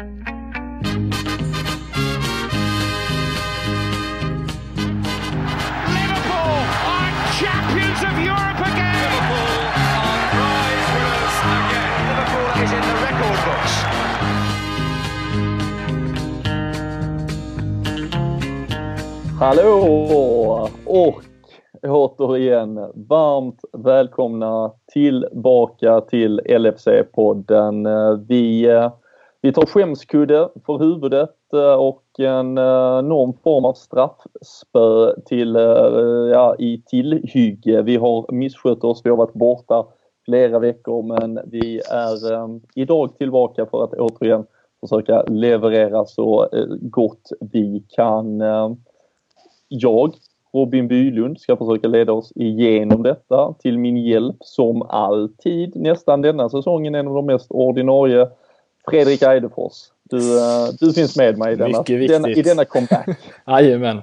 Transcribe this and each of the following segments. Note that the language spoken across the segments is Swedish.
Liverpool are champions of Europe again. Liverpool are prize winners again. Liverpool is in the record books. Hallå! Och återigen varmt välkomna tillbaka till LFC-podden. Vi, eh, vi tar skämskudde för huvudet eh, och en eh, någon form av straffspö till, eh, ja, i tillhygge. Vi har misskött oss, vi har varit borta flera veckor men vi är idag tillbaka för att återigen försöka leverera så gott vi kan. Jag, Robin Bylund, ska försöka leda oss igenom detta. Till min hjälp, som alltid, nästan denna säsongen, en av de mest ordinarie, Fredrik Eidefors. Du, uh, du finns med mig i denna, denna, i denna comeback. Jajamän.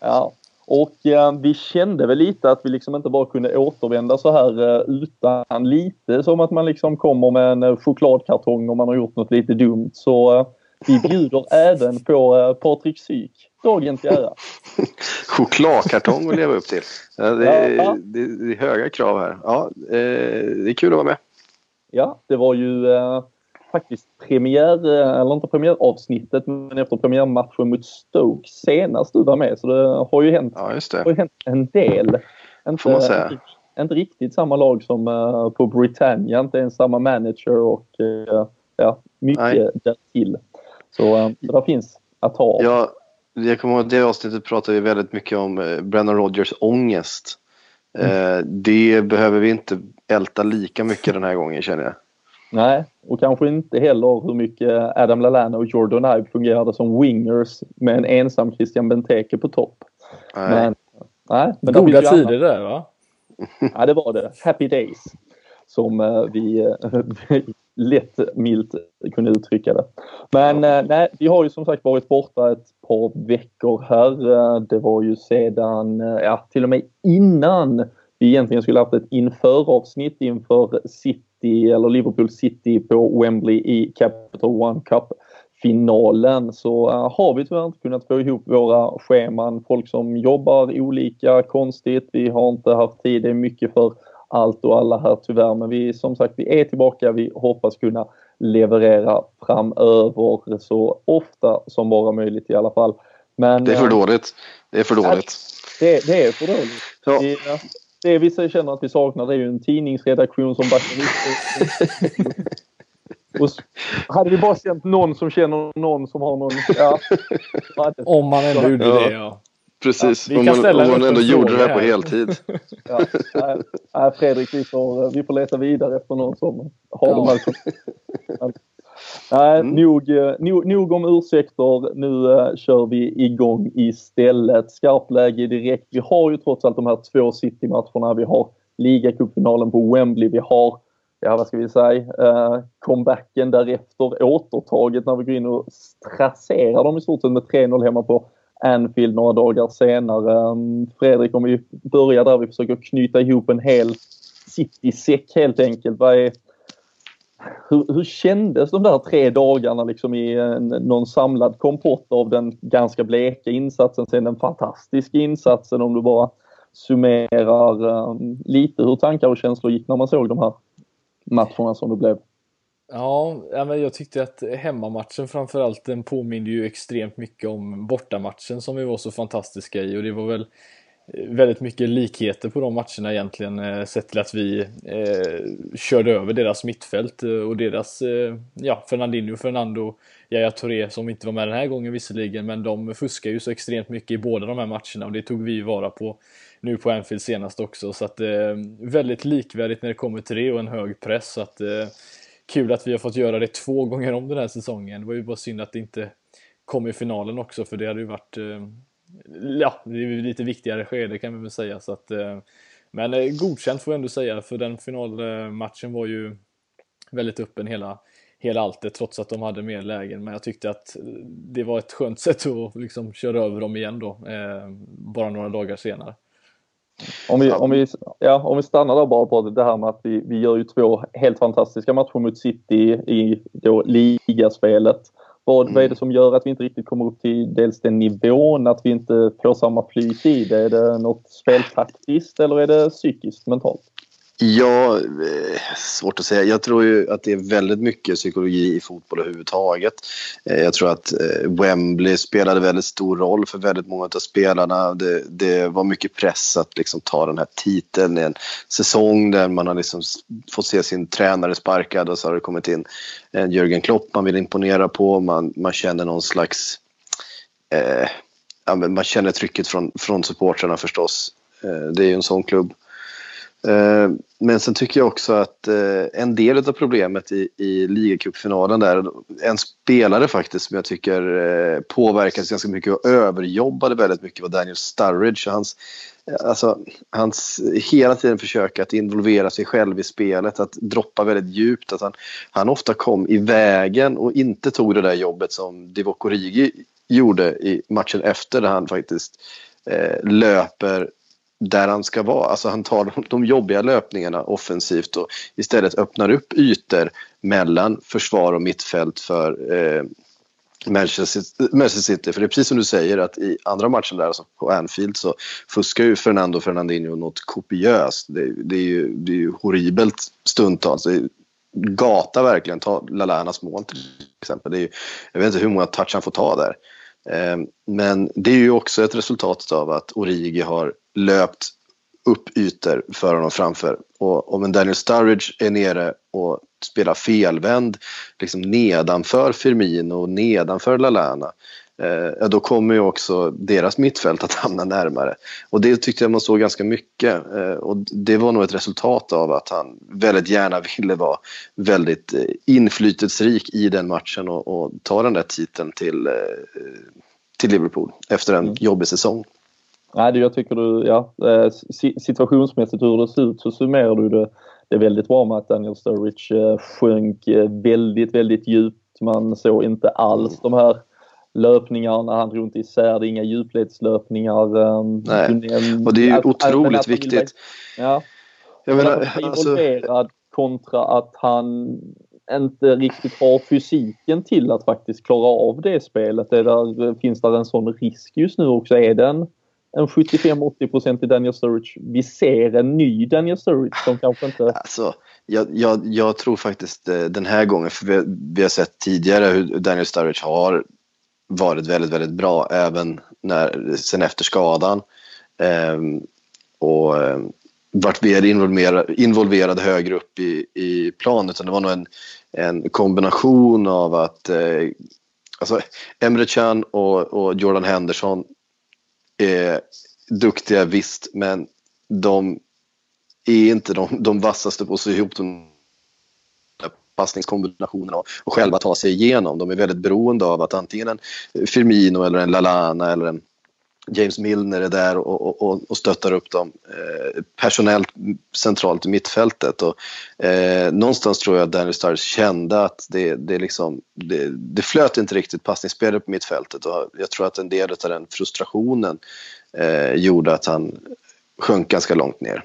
Ja. Och eh, vi kände väl lite att vi liksom inte bara kunde återvända så här eh, utan lite som att man liksom kommer med en eh, chokladkartong om man har gjort något lite dumt. Så eh, vi bjuder även på eh, Patrik Syk, dagen till ära. Chokladkartong att leva upp till. Ja, det, är, ja. det, det, är höga krav här. Ja, eh, det är kul att vara med. Ja, det var ju eh, faktiskt premiär, eller inte premiäravsnittet, men efter premiärmatchen mot Stoke senast du var med. Så det har ju hänt, ja. Har ju hänt en del. Inte, Får man säga. Inte, inte riktigt samma lag som uh, på Britannia, inte ens samma manager och uh, ja, mycket Nej. därtill. Så uh, det finns att ta av. Ja, jag kommer ihåg det avsnittet pratade vi väldigt mycket om uh, Brennan Rogers ångest. Mm. det behöver vi inte älta lika mycket den här gången känner jag. Nej, och kanske inte heller hur mycket Adam Lallana och Jordan Ibe fungerade som wingers med en ensam Christian Benteke på topp. Nej. Men, nej, men Goda tider där va? Ja, det var det. Happy days. Som uh, vi uh, lätt milt kunde uttrycka det. Men uh, nej, vi har ju som sagt varit borta ett par veckor här. det var ju sedan, ja till och med innan vi egentligen skulle haft ett införavsnitt inför City City eller Liverpool City på Wembley i Capital One Cup finalen så uh, har vi tyvärr inte kunnat få ihop våra scheman. Folk som jobbar olika konstigt. Vi har inte haft tid. Det är mycket för allt och alla här tyvärr. Men vi som sagt, vi är tillbaka. Vi hoppas kunna leverera framöver så ofta som bara möjligt i alla fall. Men, det är för dåligt. Det är för dåligt. Det, det är för dåligt. Ja. Vi, det vi känner att vi saknar det är ju en tidningsredaktion som backar upp hade vi bara känt någon som känner någon som har någon... Ja, Om man ändå gjorde det, ja. Precis, ja, om, man, om man ändå gjorde det här på heltid. Ja, nej, Fredrik, vi får, vi får leta vidare efter någon som har ja. de här... Nej, mm. nog, eh, nog, nog om ursäkter. Nu uh, kör vi igång istället. Skarpläge direkt. Vi har ju trots allt de här två City-matcherna. Vi har ligacupfinalen på Wembley. Vi har, ja vad ska vi säga, uh, comebacken därefter återtaget när vi går in och strasserar dem i stort sett med 3-0 hemma på Anfield några dagar senare. Um, Fredrik, om vi börjar där. Vi försöker knyta ihop en hel City-säck helt enkelt. Vad är hur, hur kändes de där tre dagarna liksom i eh, en, någon samlad kompott av den ganska bleka insatsen, sen den fantastiska insatsen om du bara summerar um, lite hur tankar och känslor gick när man såg de här matcherna som det blev? Ja, men jag tyckte att hemmamatchen framförallt den påminner ju extremt mycket om bortamatchen som vi var så fantastiska i och det var väl väldigt mycket likheter på de matcherna egentligen eh, sett till att vi eh, körde över deras mittfält eh, och deras, eh, ja, Fernandinho, Fernando, Yahya Touré som inte var med den här gången visserligen men de fuskar ju så extremt mycket i båda de här matcherna och det tog vi vara på nu på Anfield senast också så att eh, väldigt likvärdigt när det kommer till det och en hög press så att eh, kul att vi har fått göra det två gånger om den här säsongen. Det var ju bara synd att det inte kom i finalen också för det hade ju varit eh, ja, det är lite viktigare skede kan vi väl säga. Så att, eh, men eh, godkänt får jag ändå säga, för den finalmatchen var ju väldigt öppen hela, hela alltet, trots att de hade mer lägen. Men jag tyckte att det var ett skönt sätt att liksom köra över dem igen då, eh, bara några dagar senare. Om vi, om, vi, ja, om vi stannar där bara på det här med att vi, vi gör ju två helt fantastiska matcher mot City i då ligaspelet. Vad, vad är det mm. som gör att vi inte riktigt kommer upp till dels den nivån, att vi inte får samma flyt i det? Är det något speltaktiskt eller är det psykiskt, mentalt? Ja, eh, svårt att säga. Jag tror ju att det är väldigt mycket psykologi i fotboll överhuvudtaget. Eh, jag tror att eh, Wembley spelade väldigt stor roll för väldigt många av spelarna. Det, det var mycket press att liksom ta den här titeln i en säsong där man har liksom fått se sin tränare sparkad och så har det kommit in en Jürgen Klopp man vill imponera på. Man, man känner någon slags... Eh, man känner trycket från, från supportrarna förstås. det är ju en sån klubb. Eh, men sen tycker jag också att eh, en del av problemet i, i ligacupfinalen där, en spelare faktiskt som jag tycker eh, påverkades ganska mycket och överjobbade väldigt mycket var Daniel Sturridge. Hans, alltså, hans hela tiden försök att involvera sig själv i spelet, att droppa väldigt djupt. Att han, han ofta kom i vägen och inte tog det där jobbet som Divock Origi gjorde i matchen efter där han faktiskt eh, löper där han ska vara. Alltså han tar de, de jobbiga löpningarna offensivt och istället öppnar upp ytor mellan försvar och mittfält för eh, Manchester City. För det är precis som du säger att i andra matchen där, alltså på Anfield, så fuskar ju Fernando Fernandinho något kopiöst. Det, det, är, ju, det är ju horribelt stundtals. Det är, gata verkligen, ta Lalanas mål till exempel. Det är ju, jag vet inte hur många touch han får ta där. Eh, men det är ju också ett resultat av att Origi har löpt upp ytor för honom framför. Och om en Daniel Sturridge är nere och spelar felvänd liksom nedanför Firmino och nedanför Lalana eh, då kommer ju också deras mittfält att hamna närmare. Och det tyckte jag man såg ganska mycket. Eh, och det var nog ett resultat av att han väldigt gärna ville vara väldigt eh, inflytelserik i den matchen och, och ta den där titeln till, eh, till Liverpool efter en mm. jobbig säsong. Nej, jag tycker du, ja, eh, situationsmässigt hur det ser ut så summerar du det, det väldigt bra med att Daniel Sturridge eh, sjönk eh, väldigt, väldigt djupt. Man såg inte alls de här löpningarna, han drog inte isär det, inga djupledslöpningar. Nej, och det är ju otroligt viktigt. Ja. Jag menar, alltså... involverad kontra att han inte riktigt har fysiken till att faktiskt klara av det spelet. Det där, finns det en sån risk just nu också? Är den en 75-80% i Daniel Sturridge. Vi ser en ny Daniel Sturridge som kanske inte... Alltså, jag, jag, jag tror faktiskt eh, den här gången, för vi, vi har sett tidigare hur Daniel Sturridge har varit väldigt, väldigt bra även när, sen efter skadan. Ehm, och varit vart mer involverad, involverad högre upp i, i plan utan det var nog en, en kombination av att eh, alltså Emre Can och, och Jordan Henderson eh, duktiga visst, men de är inte de, de vassaste på att sy ihop de passningskombinationerna och själva ta sig igenom. De är väldigt beroende av att antingen en Firmino eller en Lalana eller en James Milner är där och, och, och stöttar upp dem eh, personellt centralt i mittfältet. Och, eh, någonstans tror jag att Daniel Stars kände att det, det, liksom, det, det flöt inte riktigt passningsspelet på mittfältet och jag tror att en del av den frustrationen eh, gjorde att han sjönk ganska långt ner.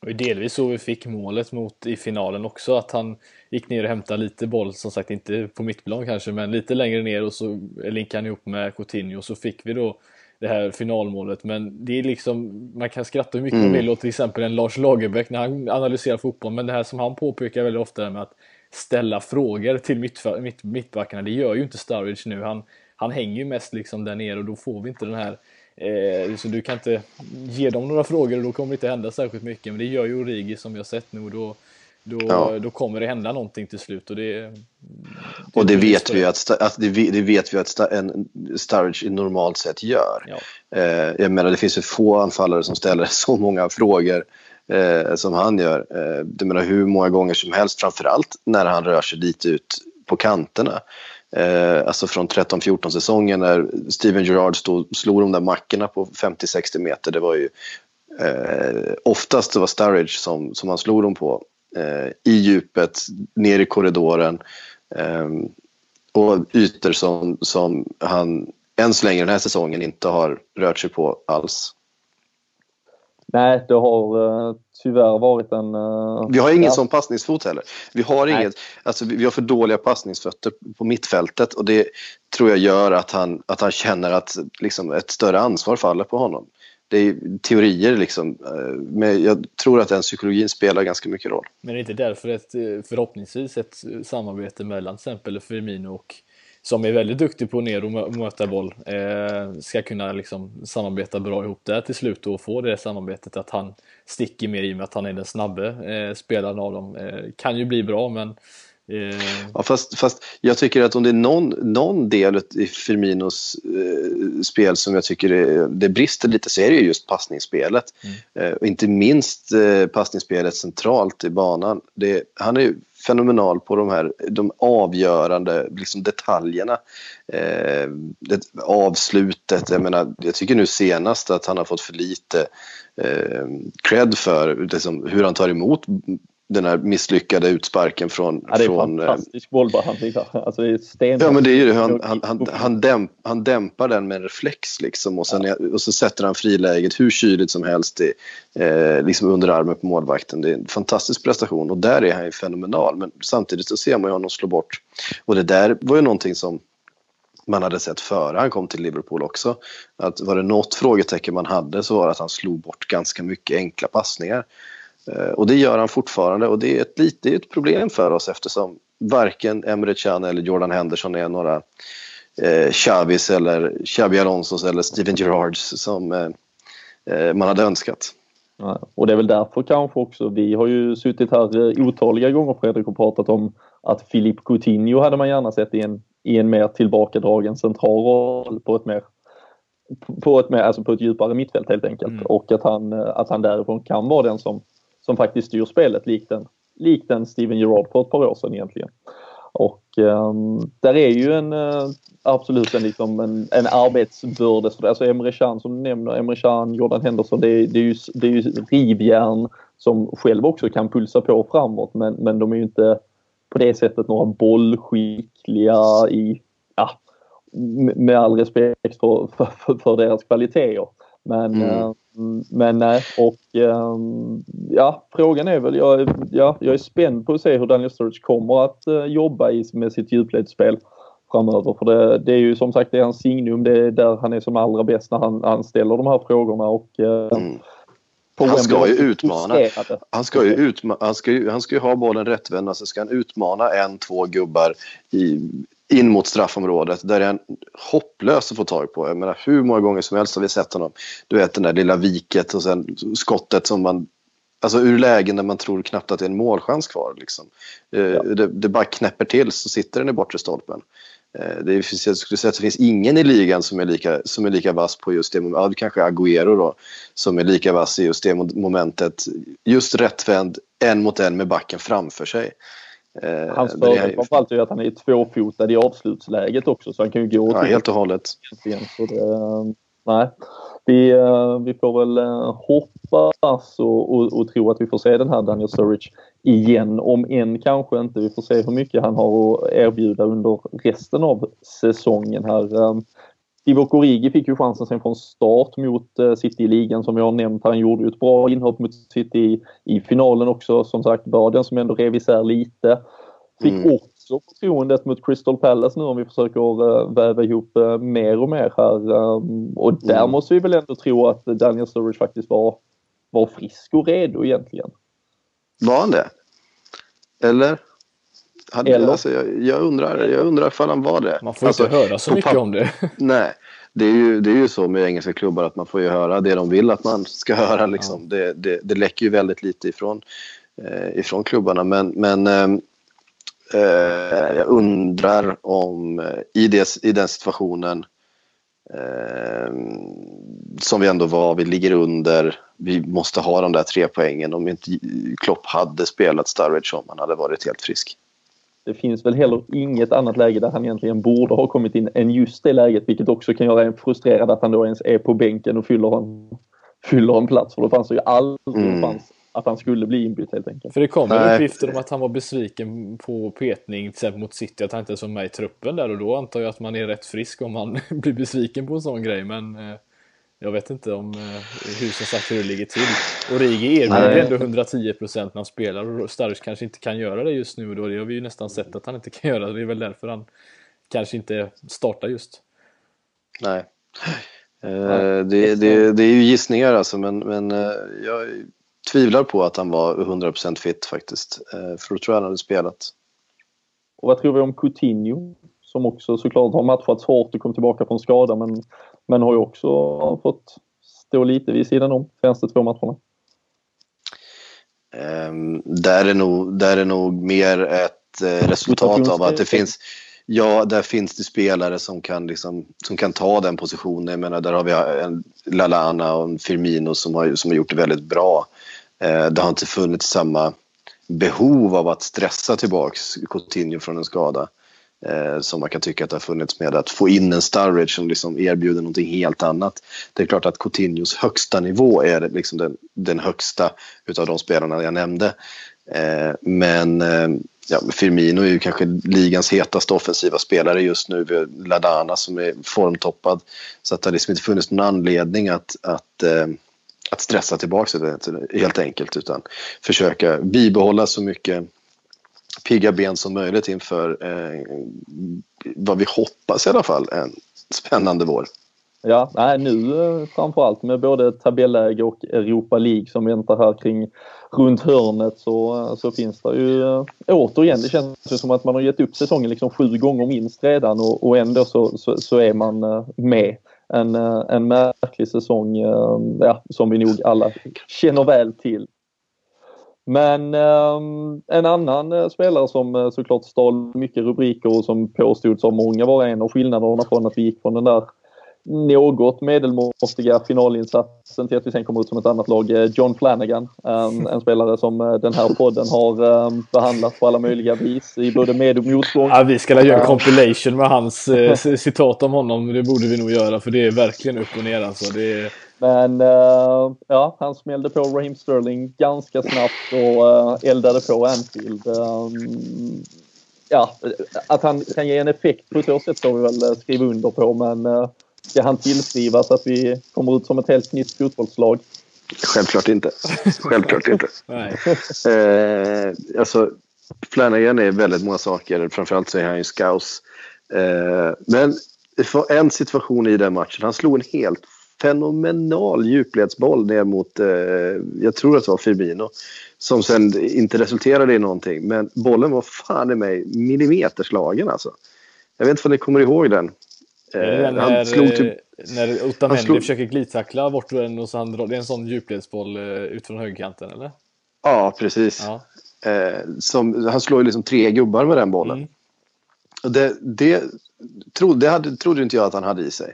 Och delvis så vi fick målet mot i finalen också, att han gick ner och hämtade lite boll, som sagt inte på mittplan kanske, men lite längre ner och så linkade han ihop med Coutinho och så fick vi då det här finalmålet. Men det är liksom, man kan skratta hur mycket mm. man vill åt till exempel en Lars Lagerbäck när han analyserar fotboll. Men det här som han påpekar väldigt ofta med att ställa frågor till mitt, mitt, mittbackarna, det gör ju inte Sturridge nu. Han, han hänger ju mest liksom där nere och då får vi inte den här Eh, så du kan inte ge dem några frågor och då kommer det inte hända särskilt mycket. Men det gör ju Origi som vi har sett nu och då, då, ja. då kommer det hända någonting till slut. Och det, det och det vet, vi att, att, det, det vet vi att en Sturridge normalt sett gör. Ja. Eh, jag menar, det finns ju få anfallare som ställer så många frågor eh, som han gör. Eh, jag menar hur många gånger som helst, framförallt när han rör sig lite ut på kanterna. Eh, alltså från 13-14 säsongen när Steven Gerrard stod, slog de där mackorna på 50-60 meter. Det var ju eh, oftast det var Sturridge som, som han slog dem på i djupet, ner i korridoren eh, och ytor som, som han än så länge den här säsongen inte har rört sig på alls. Nej, det har uh, tyvärr varit en... Uh, vi har ingen ja. sån passningsfot heller. Vi har, inget, alltså, vi, vi, har för dåliga passningsfötter på mittfältet och det tror jag gör att han, att han känner att liksom, ett större ansvar faller på honom. Det är teorier liksom, eh, men jag tror att den psykologin spelar ganska mycket roll. Men det är inte därför ett, eh, förhoppningsvis ett samarbete mellan till exempel Firmino och som är väldigt duktig på ner och möta boll, eh, ska kunna liksom samarbeta bra ihop där till slut och få det samarbetet att han sticker mer i och med att han är den snabbe eh, spelaren av dem. Eh, kan ju bli bra men eh, Ja, fast, fast jag tycker att om det är någon, någon del i Firminos eh, spel som jag tycker det, det brister lite så är det just passningsspelet. Mm. Eh, inte minst eh, passningsspelet centralt i banan. Det, han är fenomenal på de här de avgörande liksom detaljerna. Eh, det, avslutet, jag menar, jag tycker nu senast att han har fått för lite eh, cred för liksom, hur han tar emot den här misslyckade utsparken från... Ja, det är från, fantastisk bollbehandling Alltså det är Ja, men det är ju Han, han, han, han, dämp, han dämpar den med en reflex liksom och, sen, ja. och så sätter han friläget hur kyligt som helst i, eh, liksom under armen på målvakten. Det är en fantastisk prestation och där är han ju fenomenal. Men samtidigt så ser man ju honom slå bort. Och det där var ju någonting som man hade sett före han kom till Liverpool också. Att var det något frågetecken man hade så var det att han slog bort ganska mycket enkla passningar. Eh, och det gör han fortfarande och det är ett, lite ett problem för oss eftersom varken Emre Can eller Jordan Henderson är några eh, Chavis eller Xabi Alonsos eller Steven Gerrards som eh, eh, man hade önskat. Ja, och det är väl därför kanske också, vi har ju suttit här eh, otaliga gånger Fredrik och pratat om att Filip Coutinho hade man gärna sett i en, i en mer tillbakadragen central roll på ett mer på ett, mer, alltså på ett djupare mittfält helt enkelt. Mm. Och att han, att han därifrån kan vara den som som faktiskt styr spelet likt en, likt en Steven Gerrard för ett par år sedan egentligen. Och um, där är ju en uh, absolut en, liksom en, en arbetsbörda. Alltså Emre Can som du nämner, Emre Can, Jordan Henderson, det är, det är ju, det är ju rivjärn som själv också kan pulsa på framåt men, men de är ju inte på det sättet några bollskickliga i, ja, med all respekt för, för, för deras kvaliteter. Men, mm. uh, men nej, och um, ja, frågan är väl, jag, ja, jag är spänd på att se hur Daniel Sturridge kommer att uh, jobba i, med sitt djupledsspel framöver. För det, det, är ju som sagt det är hans signum, det är där han är som allra bäst när han, han ställer de här frågorna. Och, uh, mm. Han ska ju utmana. Han ska ju, utma han, ska ju, han ska ju ha bollen rättvänd, alltså ska han utmana en, två gubbar i, in mot straffområdet där är han hopplös att få tag på. Jag menar hur många gånger som helst har vi sett honom. Du vet den där lilla viket och sen skottet som man Alltså ur lägen där man tror knappt att det är en målchans kvar. Liksom. Eh, ja. Det, det, bara knäpper till så sitter den i bortre stolpen. Eh, det finns, jag skulle säga att det finns ingen i ligan som är lika, som är lika vass på just det momentet. Kanske Agüero då, som är lika vass i just det momentet. Just rättvänd, en mot en med backen framför sig. Eh, Hans fördel framförallt är att han är tvåfotad i avslutsläget också så han kan ju gå ja, helt och hållet. Det, nej. Vi, eh, vi får väl eh, hoppas och, och, och, tro att vi får se den här Daniel Sturridge igen. Om än kanske inte. Vi får se hur mycket han har att erbjuda under resten av säsongen här. Divock Origi fick ju chansen sen från start mot eh, City i ligan som jag har nämnt. Han gjorde ju ett bra inhopp mot City i, i finalen också. Som sagt den som ändå rev isär lite. Fick mm. också förtroendet mot Crystal Palace nu om vi försöker uh, väva ihop uh, mer och mer här. Um, och där mm. måste vi väl ändå tro att Daniel Sturridge faktiskt var, var frisk och redo egentligen. Var han det? Eller? Hade, Eller? Alltså, jag, jag, undrar, jag undrar ifall han var det. Man får alltså, inte höra så mycket om det. Nej, det är, ju, det är ju så med engelska klubbar att man får ju höra det de vill att man ska höra. Liksom. Ja. Det, det, det läcker ju väldigt lite ifrån, eh, ifrån klubbarna. Men, men eh, eh jag undrar om eh, i, det, i den situationen eh, som vi ändå var, vi ligger under, vi måste ha de där tre poängen. Om inte Klopp hade spelat Sturridge om han hade varit helt frisk det finns väl heller inget annat läge där han egentligen borde ha kommit in än just det läget vilket också kan göra en frustrerad att han då ens är på bänken och fyller en, fyller en plats. För då fanns det ju aldrig mm. chans att han skulle bli inbytt helt enkelt. För det kom väl uppgifter om att han var besviken på petning till exempel mot City, att han inte var med i truppen där och då antar jag att man är rätt frisk om man blir besviken på en sån grej men eh, Jag vet inte om eh, hur som sagt hur det ligger till. Origi erbjuder ändå 110 procent när han spelar och Sturridge kanske inte kan göra det just nu då det har vi ju nästan sett att han inte kan göra det. Är väl därför han kanske inte startar just. Nej. Eh, det, det, det är ju gissningar alltså men, men eh, jag tvivlar på att han var 100% fit faktiskt. Eh, för då tror jag han hade spelat. Och vad tror vi om Coutinho? Som också såklart har matchats hårt och kom tillbaka från skada men, men har ju också fått stå lite vid sidan om senaste två matcherna. Um, där, är nog, där är nog mer ett eh, resultat av att det finns Ja, där finns det spelare som kan, liksom, som kan ta den positionen. Jag menar, där har vi en Lalana och en Firmino som har, som har gjort det väldigt bra. Eh, det har inte funnits samma behov av att stressa tillbaks Coutinho från en skada eh, som man kan tycka att det har funnits med att få in en Sturridge som liksom erbjuder någonting helt annat. Det är klart att Coutinhos högsta nivå är liksom den, den högsta utav de spelarna jag nämnde. Eh, men eh, ja, Firmino är ju kanske ligans hetaste offensiva spelare just nu. Vi har Ladana som är formtoppad. Så att det har liksom inte funnits någon anledning att, att, eh, att stressa tillbaka det helt enkelt. Utan försöka bibehålla så mycket pigga ben som möjligt inför eh, vad vi hoppas i alla fall en spännande vår. Ja, nej, nu eh, framförallt med både tabelläge och Europa League som väntar här kring runt hörnet så, eh, så finns det ju eh, återigen, det känns som att man har gett upp säsongen liksom sju gånger minst redan och, och ändå så, så, så, är man med. En, en märklig säsong ja, som vi nog alla känner väl till. Men en annan spelare som såklart stal mycket rubriker och som påstods av många vara en av skillnaderna från att vi gick från den där något medelmåttiga finalinsatsen till att vi sen kommer ut som ett annat lag. Eh, John Flanagan, um, en spelare som den här podden har um, behandlat på alla möjliga vis i både med och motgång. Ja, vi ska göra en compilation med hans citat om honom. Det borde vi nog göra för det är verkligen upp och ner alltså. Det är... Men uh, ja, han smällde på Raheem Sterling ganska snabbt och eldade på Anfield. Um, ja, att han kan ge en effekt på så sätt får vi väl skriva under på men Ska han tillskrivas att vi kommer ut som ett helt nytt fotbollslag? Självklart inte. Självklart inte. eh, alltså, Flanagan är väldigt många saker. Framförallt så är han ju scouse. Eh, men en situation i den matchen. Han slog en helt fenomenal djupledsboll ner mot, eh, jag tror att det var Firmino. Som sen inte resulterade i någonting. Men bollen var fan i mig millimeterslagen alltså. Jag vet inte om ni kommer ihåg den. Eh, han när, slog typ, när Otamendi slog... försöker glidtackla bort den och så han drar, det är en sån djupledsboll eh, ut från högerkanten eller? Ja, precis. Ja. Eh, som, han slår ju liksom tre gubbar med den bollen. Mm. Det, det, tro, det hade, trodde inte jag att han hade i sig.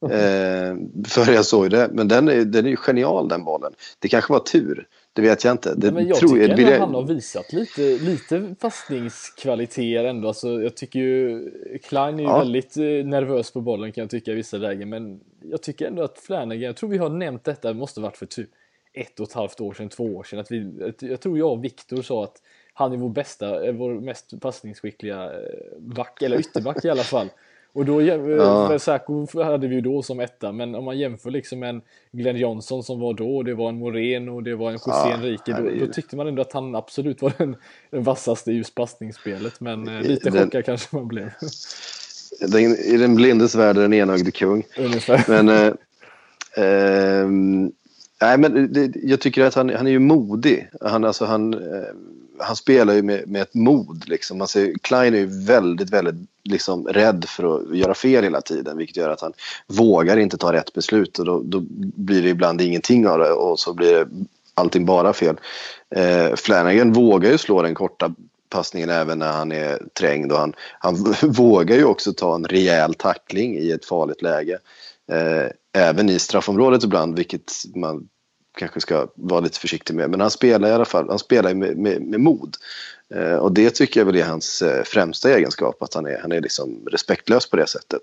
Eh, för jag såg det. Men den är, den är ju genial den bollen. Det kanske var tur. Det vet jag inte. Det, men jag tror, tycker ändå jag... han har visat lite, lite fastningskvaliteter ändå. Alltså, jag tycker ju Klein är ju ja. väldigt eh, nervös på bollen kan jag tycka i vissa lägen. Men jag tycker ändå att Flanagan, jag tror vi har nämnt detta, det måste varit för typ ett och ett halvt år sedan, två år sedan. Att vi, jag tror jag och Viktor sa att han är vår bästa, eh, vår mest passningsskickliga eh, back, eller ytterback i alla fall. Och då, ja. Saco hade vi ju då som etta, men om man jämför liksom en Glenn Johnson som var då, det var en Moreno, det var en José ja, Enrique, då, då, tyckte man ändå att han absolut var den, den vassaste i just passningsspelet, men eh, lite den, chockad kanske man blev. Den, I den blindes värld är den enögde kung. Ungefär. Men, eh, eh, nej, men det, jag tycker att han, han är ju modig. Han, alltså, han, eh, han spelar ju med, med ett mod. Liksom. Man ser, Klein är ju väldigt, väldigt liksom, rädd för att göra fel hela tiden vilket gör att han vågar inte ta rätt beslut och då, då blir det ibland ingenting av det och så blir det allting bara fel. Eh, Flanagan vågar ju slå den korta passningen även när han är trängd och han, han vågar ju också ta en rejäl tackling i ett farligt läge. Eh, även i straffområdet ibland, vilket man kanske ska vara lite försiktig med. Men han spelar i alla fall han spelar med, med, med mod. Eh, och det tycker jag väl är hans eh, främsta egenskap, att han är, han är liksom respektlös på det sättet.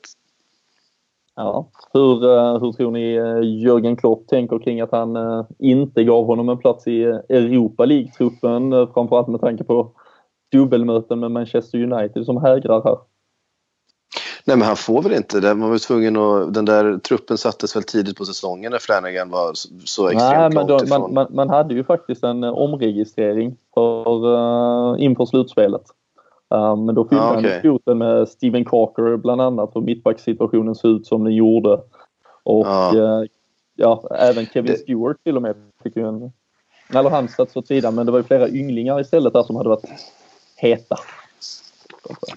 Ja, hur, eh, hur tror ni eh, Jörgen Klopp tänker kring att han eh, inte gav honom en plats i Europa League-truppen, framförallt med tanke på dubbelmöten med Manchester United som hägrar här? Nej, men han får väl inte det. Man var tvungen att, den där truppen sattes väl tidigt på säsongen när Flanagan var så, extremt Nej, men långt ifrån. man, man, man hade ju faktiskt en uh, omregistrering för, uh, inför slutspelet. Uh, men då fyllde Ah, han okej. i kvoten med Steven Carker bland annat för mittbacksituationen såg ut som den gjorde. Och Ja. eh, ja, även Kevin Det- Stewart till och med fick ju en... Eller han satt åt sidan men det var ju flera ynglingar istället där som hade varit heta.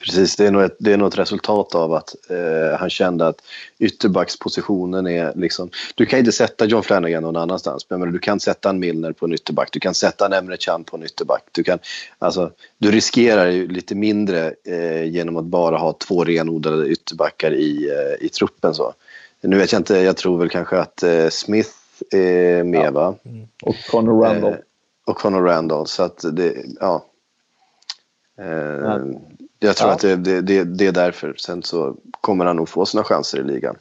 Precis, det är, nog ett, det är nog ett resultat av att eh, han kände att ytterbackspositionen är liksom... Du kan inte sätta John Flanagan någon annanstans. Men du kan sätta en Milner på en ytterback. Du kan sätta en Emre Can på en ytterback. Du, kan, alltså, du riskerar ju lite mindre eh, genom att bara ha två renodlade ytterbackar i, eh, i truppen. Så. Nu vet jag inte, jag tror väl kanske att eh, Smith är med Ja. va? Och Conor Randall. Eh, och Conor Randall. Så att det, ja. Eh, jag tror Ja. att det, det, det, det är därför. Sen så kommer han nog få sina chanser i ligan.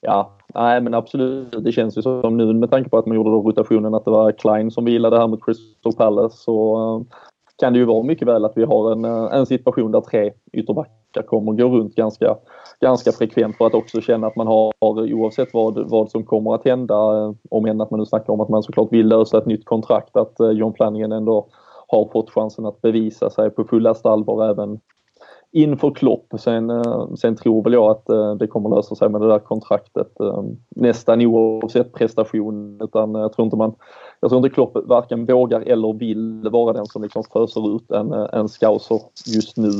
Ja, nej men absolut. Det känns ju som nu med tanke på att man gjorde då rotationen att det var Klein som vilade här mot Crystal Palace så eh, kan det ju vara mycket väl att vi har en, eh, en situation där tre ytterbackar kommer gå runt ganska, ganska frekvent för att också känna att man har oavsett vad, vad som kommer att hända eh, om än att man nu snackar om att man såklart vill lösa ett nytt kontrakt att John Flanagan ändå har fått chansen att bevisa sig på fullaste allvar även inför Klopp. Sen, eh, sen tror väl jag att eh, det kommer lösa sig med det där kontraktet eh, nästan oavsett prestation. Utan jag tror inte man, jag tror inte Klopp varken vågar eller vill vara den som liksom föser ut en, en scouser just nu.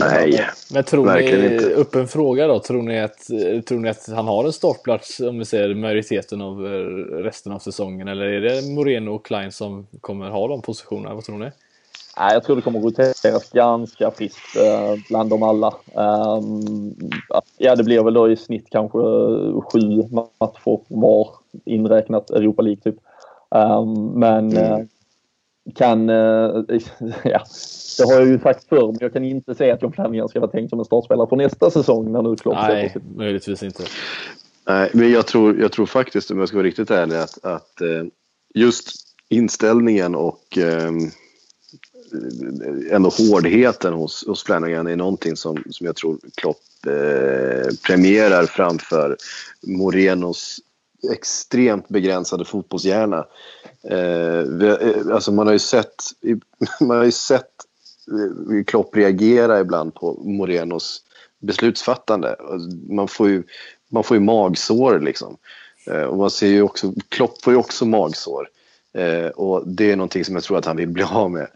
Nej, Men tror Verkligen ni, inte. upp en fråga då, tror ni, att, tror ni att han har en startplats om vi säger majoriteten av resten av säsongen? Eller är det Moreno och Klein som kommer ha de positionerna? Vad tror ni? Nej, jag tror det kommer roteras ganska friskt eh, bland dem alla. Ehm, ja, det blir väl då i snitt kanske eh, sju matcher var inräknat Europa League typ. Ehm, men eh, kan... ja, det har jag ju sagt förr, men jag kan inte säga att John Flanagan ska vara tänkt som en startspelare för nästa säsong när nu Klopp Nej, möjligtvis inte. Nej, men jag tror, jag tror faktiskt, om jag ska vara riktigt ärlig, att, att just inställningen och eh, ändå hårdheten hos, hos Flanagan är någonting som, som jag tror Klopp eh, premierar framför Morenos extremt begränsade fotbollshjärna. Eh, vi, eh, alltså man har ju sett, man har ju sett eh, Klopp reagera ibland på Morenos beslutsfattande. Man får ju, man får ju magsår liksom. Eh, och man ser ju också, Klopp får ju också magsår. Eh, och det är någonting som jag tror att han vill bli av med.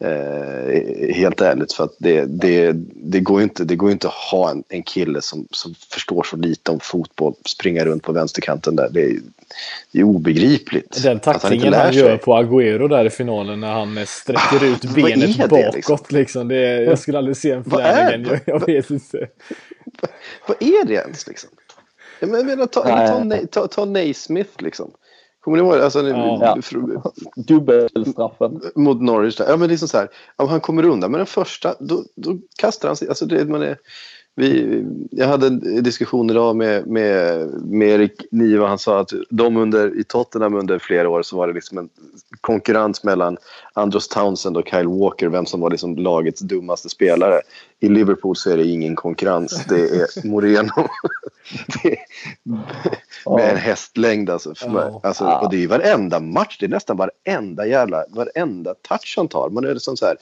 Eh, helt ärligt för att det, det, det, går ju inte, det går inte att ha en, en kille som, som förstår så lite om fotboll springa runt på vänsterkanten där. Det är, det är obegripligt. Den att han inte tacklingen han sig. gör på Agüero där i finalen när han eh, sträcker ut vad benet det, bakåt liksom? liksom. Det är, jag skulle aldrig se en Flanagan, jag, jag vet inte. Vad är det ens liksom? Jag menar, ta, ta, ta, ta Naismith liksom. Kommer ni ihåg alltså, Ja. dubbelstraffen. mot Norwich? Där. Ja, men det är som så här, om han kommer undan med den första, då, då kastar han sig. Alltså det, man är, vi, jag hade en diskussion idag med, med, med Erik Niva. Han sa att de under, i Tottenham under flera år så var det liksom en konkurrens mellan Andros Townsend och Kyle Walker. Vem som var liksom lagets dummaste spelare. I Liverpool så är det ingen konkurrens. Det är Moreno. det är, med en hästlängd alltså. Alltså och det är ju varenda match. Det är nästan varenda jävla, varenda touch han tar. Man är liksom så här,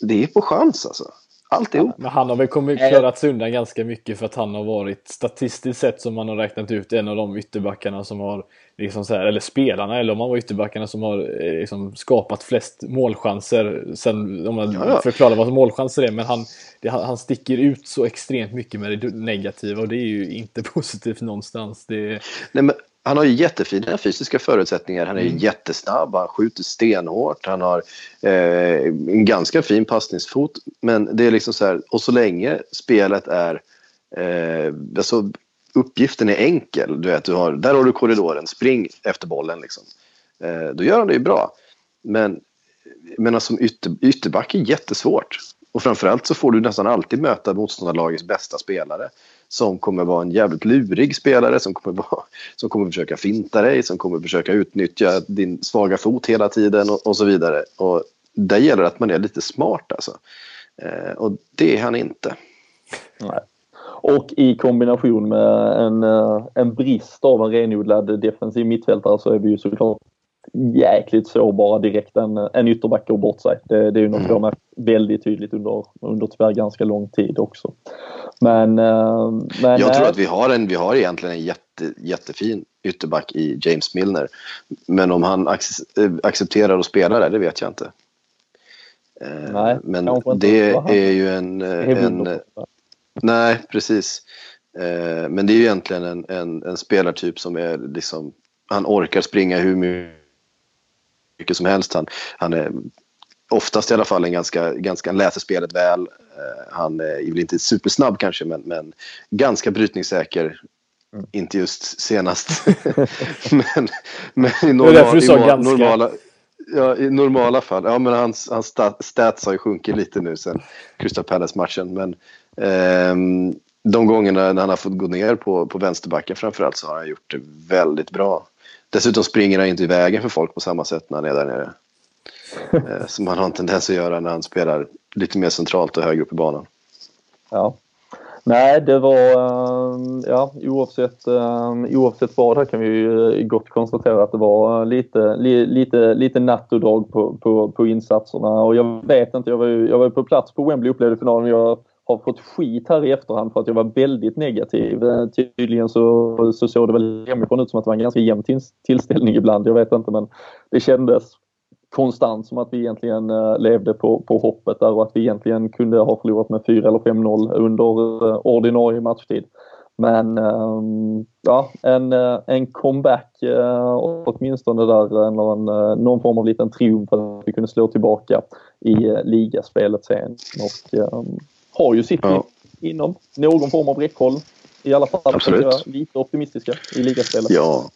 det är på chans alltså. Alltihop. Men han har väl kommit, klarat sig undan ganska mycket för att han har varit statistiskt sett som man har räknat ut en av de ytterbackarna som har liksom så här, eller spelarna eller om man var ytterbackarna som har eh, liksom skapat flest målchanser sen om man Ja, förklarar vad målchanser är men han, det, han han sticker ut så extremt mycket med det negativa och det är ju inte positivt någonstans. Det, Nej, men han har ju jättefina fysiska förutsättningar. Han är ju jättesnabb, han skjuter stenhårt, han har eh, en ganska fin passningsfot. Men det är liksom så här, och så länge spelet är, eh, alltså uppgiften är enkel, du vet, du har, där har du korridoren, spring efter bollen liksom. Eh, då gör han det ju bra. Men, men alltså, som ytter, ytterback är jättesvårt. Och framförallt så får du nästan alltid möta motståndarlagets bästa spelare. Som kommer vara en jävligt lurig spelare, som kommer, vara, som kommer försöka finta dig, som kommer försöka utnyttja din svaga fot hela tiden och, och så vidare. Och där gäller det att man är lite smart alltså. Eh, och det är han inte. Nej. Och i kombination med en, eh, en brist av en renodlad defensiv mittfältare så är vi ju såklart jäkligt sårbara direkt en, en ytterback går bort sig. Det, det är ju något mm. vi har märkt väldigt tydligt under, under tyvärr ganska lång tid också. Men, eh, men Jag tror att vi har, en, vi har egentligen en jätte, jättefin ytterback i James Milner. Men om han eh, accepterar att spela där, det vet jag inte. Eh, nej, men det är ju en... en nej, precis. Men det är ju egentligen en, en, en spelartyp som är liksom... Han orkar springa hur mycket mycket som helst. Han, han är oftast i alla fall en ganska, ganska han läser spelet väl. Uh, han är väl inte supersnabb kanske men, men ganska brytningssäker. Mm. Inte just senast. men, men i, normal, i ganska. normala, ja, i normala fall. Ja, men hans, hans stats har ju sjunkit lite nu sen Crystal Palace-matchen. Men um, de gångerna när han har fått gå ner på, på vänsterbacken framförallt så har han gjort det väldigt bra. Dessutom springer han inte i vägen för folk på samma sätt när han är där nere. Eh, som han har en tendens att göra när han spelar lite mer centralt och högre upp i banan. Ja. Nej, det var, eh, ja oavsett, eh, oavsett vad här kan vi ju gott konstatera att det var lite, lite, lite natt och dag på, på, på insatserna och jag vet inte, jag var ju jag var på plats på Wembley och upplevde finalen. Jag har fått skit här i efterhand för att jag var väldigt negativ. Eh, tydligen så, så såg det väl hemifrån ut som att det var en ganska jämn tillställning ibland. Jag vet inte men det kändes konstant som att vi egentligen eh, levde på, på hoppet där och att vi egentligen kunde ha förlorat med 4 eller 5-0 under eh, ordinarie matchtid. Men ehm, ja, en, en comeback åtminstone där, någon, någon form av liten triumf att vi kunde slå tillbaka i ligaspelet sen. Och, ehm, har ju City ja. inom någon form av räckhåll. I alla fall Absolut. lite optimistiska i ligaspelet. Ja.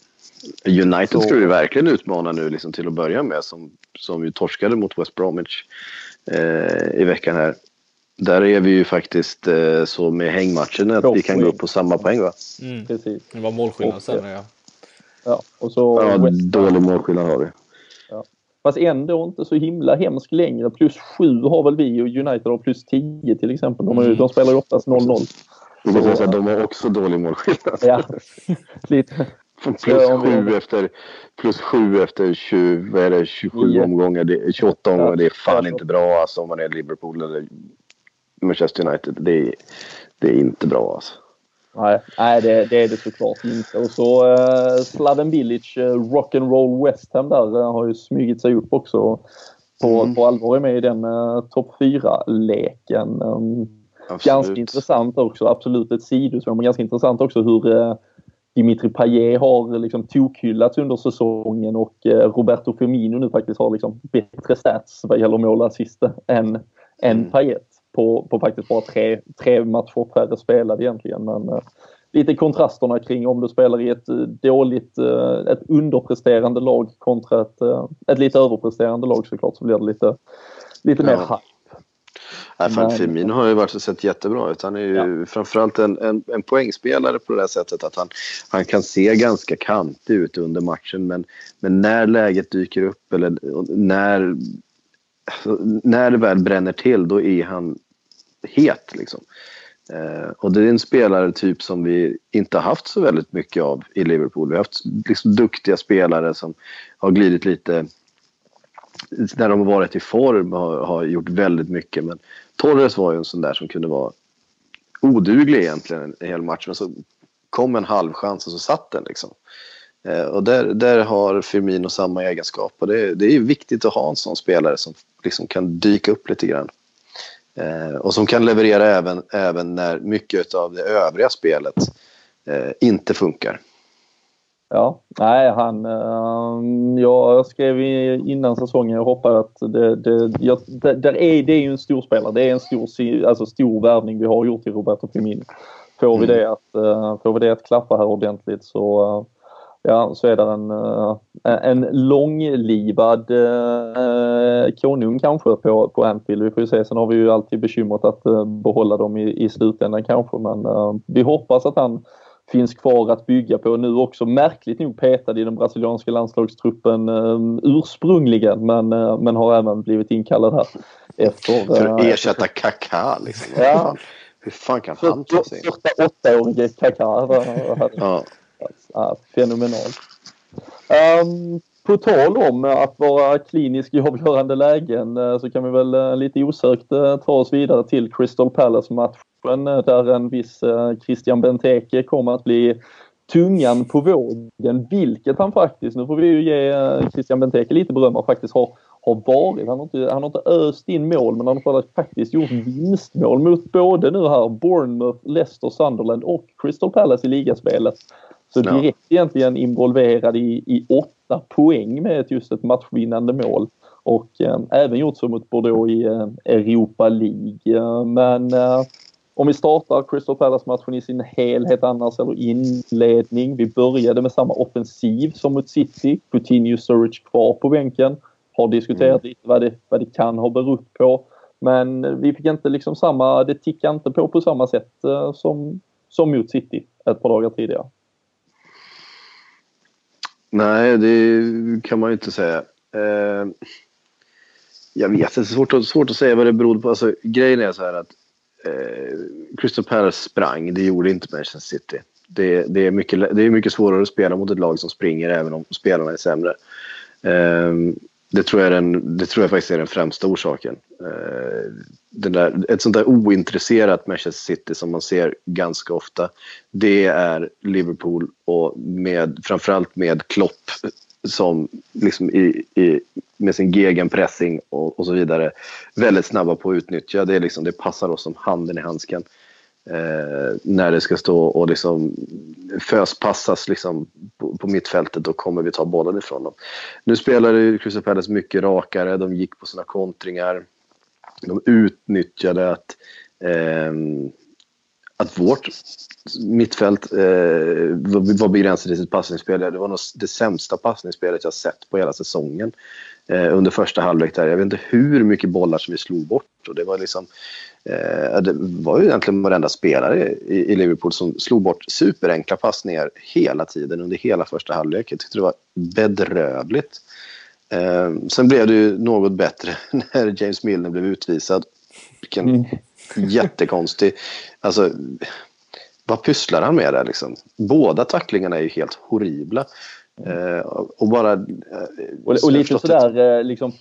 United ska ju verkligen utmana nu liksom till att börja med som, som ju torskade mot West Bromwich eh, i veckan här. Där är vi ju faktiskt eh, så med hängmatchen att vi kan gå upp på samma poäng va? Mm. Precis. Det var målskillnad sen ja. Ja, och så ja dålig målskillnad har vi. Fast ändå inte så himla hemskt längre. Plus 7 har väl vi och United har plus 10 till exempel. De, mm. de spelar ju oftast 0-0. Så, de har också dålig målskillnad. Ja, lite. Plus 7 efter, plus 7 efter 20, vad är det, 27 9. omgångar, det, 28 omgångar. Det är fan inte bra alltså, om man är Liverpool eller Manchester United. Det är, det är inte bra alltså. Nej, nej det, det, är det såklart inte. Och så uh, Slaven Village, uh, Rock'n'Roll West Ham där uh, har ju smugit sig upp också. På, mm. på allvar är med i den uh, topp 4-leken. Um, ganska intressant också, absolut ett sidospår, men ganska intressant också hur uh, Dimitri Payet har liksom tokhyllats under säsongen och uh, Roberto Firmino nu faktiskt har liksom bättre stats vad gäller mål assist än, än mm. Payet på, på faktiskt bara tre, tre matcher färre spelade egentligen. Men uh, lite kontrasterna kring om du spelar i ett uh, dåligt, uh, ett underpresterande lag kontra ett, ett lite överpresterande lag såklart så blir det lite, lite mer hype. Nej, Frank Firmino har ju varit sett jättebra ut. Han är ju ja. framförallt en, en, en poängspelare på det här sättet att han, han kan se ganska kantig ut under matchen men, men när läget dyker upp eller när, när det väl bränner till då är han het. Liksom. Eh, och det är en spelartyp som vi inte har haft så väldigt mycket av i Liverpool. Vi har haft liksom duktiga spelare som har glidit lite när de har varit i form har, har gjort väldigt mycket. Men Torres var ju en sån där som kunde vara oduglig egentligen en hel match. Men så kom en halvchans och så satt den liksom. Eh, och där, där har Firmino samma egenskap. Och det, det är viktigt att ha en sån spelare som liksom kan dyka upp lite grann. Eh, och som kan leverera även, även när mycket av det övriga spelet eh, inte funkar. Ja, nej han... Uh, jag skrev innan säsongen, jag hoppas att det, det, jag, det, där är, det är ju en stor spelare. Det är en stor, alltså stor värvning vi har gjort i Roberto Firmino. Får vi, mm. det att, uh, får vi det att klappa här ordentligt så uh, ja, så är det en, eh, en långlivad eh, konung kanske på, på Anfield. Vi får ju se. Sen har vi ju alltid bekymret att eh, behålla dem i, i slutändan kanske. Men eh, vi hoppas att han finns kvar att bygga på. Nu också märkligt nog petad i den brasilianska landslagstruppen eh, ursprungligen men, eh, men har även blivit inkallad här. Efter, För att ersätta Kaká liksom. Ja. Hur fan kan han ta sig in? 48-årige Kaká. Ja. Fenomenalt. Um, på tal om att vara klinisk i avgörande lägen eh, så kan vi väl eh, lite osökt eh, ta oss vidare till Crystal Palace-matchen där en viss Christian Benteke kommer att bli tungan på vågen, vilket han faktiskt, nu får vi ju ge Christian Benteke lite beröm, han faktiskt har, har varit. Han har, inte, han har inte öst in mål men han har faktiskt gjort vinstmål mot både nu här Bournemouth, Leicester, Sunderland och Crystal Palace i ligaspelet. Så direkt ja. egentligen involverad i, i åtta poäng med ett, just ett matchvinnande mål. Och eh, även gjort så mot Bordeaux i eh, Europa League. Men eh, om vi startar Crystal Palace-matchen i sin helhet annars, eller inledning. Vi började med samma offensiv som mot City. Coutinho Sturridge kvar på bänken. Har diskuterat mm. lite vad det, vad det kan ha berott på. Men vi fick inte liksom samma, det tickade inte på på samma sätt uh, som, som mot City ett par dagar tidigare. Nej, det kan man ju inte säga. Eh, jag vet inte, svårt att, svårt att säga vad det berodde på. Alltså, grejen är så här att eh, Crystal Palace sprang, det gjorde inte Manchester City. Det, det, är mycket, det är mycket svårare att spela mot ett lag som springer även om spelarna är sämre. Eh, det tror, jag den, det tror jag faktiskt är den främsta orsaken. Eh, den där, ett sånt där ointresserat Manchester City som man ser ganska ofta. Det är Liverpool och med, framförallt med Klopp som liksom i, i, med sin gegenpressing och, och så vidare väldigt snabba på att utnyttja. Det, är liksom, det passar oss som handen i handsken. Eh, när det ska stå och liksom föspassas liksom på, på mittfältet, då kommer vi ta bollen ifrån dem. Nu spelade Crystal Palace mycket rakare, de gick på sina kontringar. De utnyttjade att, eh, att vårt mittfält eh, var begränsat i sitt passningsspel. Det var nog det sämsta passningsspelet jag sett på hela säsongen eh, under första halvlek. Där. Jag vet inte hur mycket bollar som vi slog bort. Och det, var liksom, eh, det var ju egentligen varenda spelare i, i Liverpool som slog bort superenkla passningar hela tiden under hela första halvlek. Jag tyckte det var bedrövligt. Eh, sen blev det ju något bättre när James Milner blev utvisad. Vilken mm. jättekonstig... Alltså, vad pysslar han med där liksom? Båda tacklingarna är ju helt horribla. Eh, och bara... Eh, och, och lite sådär eh, liksom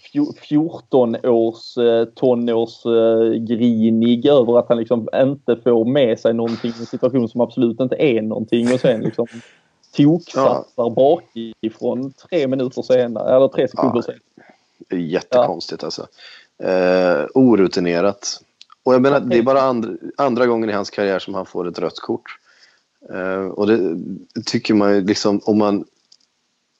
14 års eh, tonårs eh, grinig över att han liksom inte får med sig någonting i en situation som absolut inte är någonting och sen liksom toksatsar ja. bakifrån tre minuter senare, eller tre sekunder ja. senare. Jättekonstigt ja. alltså. Orutinerat. Och jag menar, det är bara andra, andra gången i hans karriär som han får ett rött kort. Och det tycker man ju liksom, om man,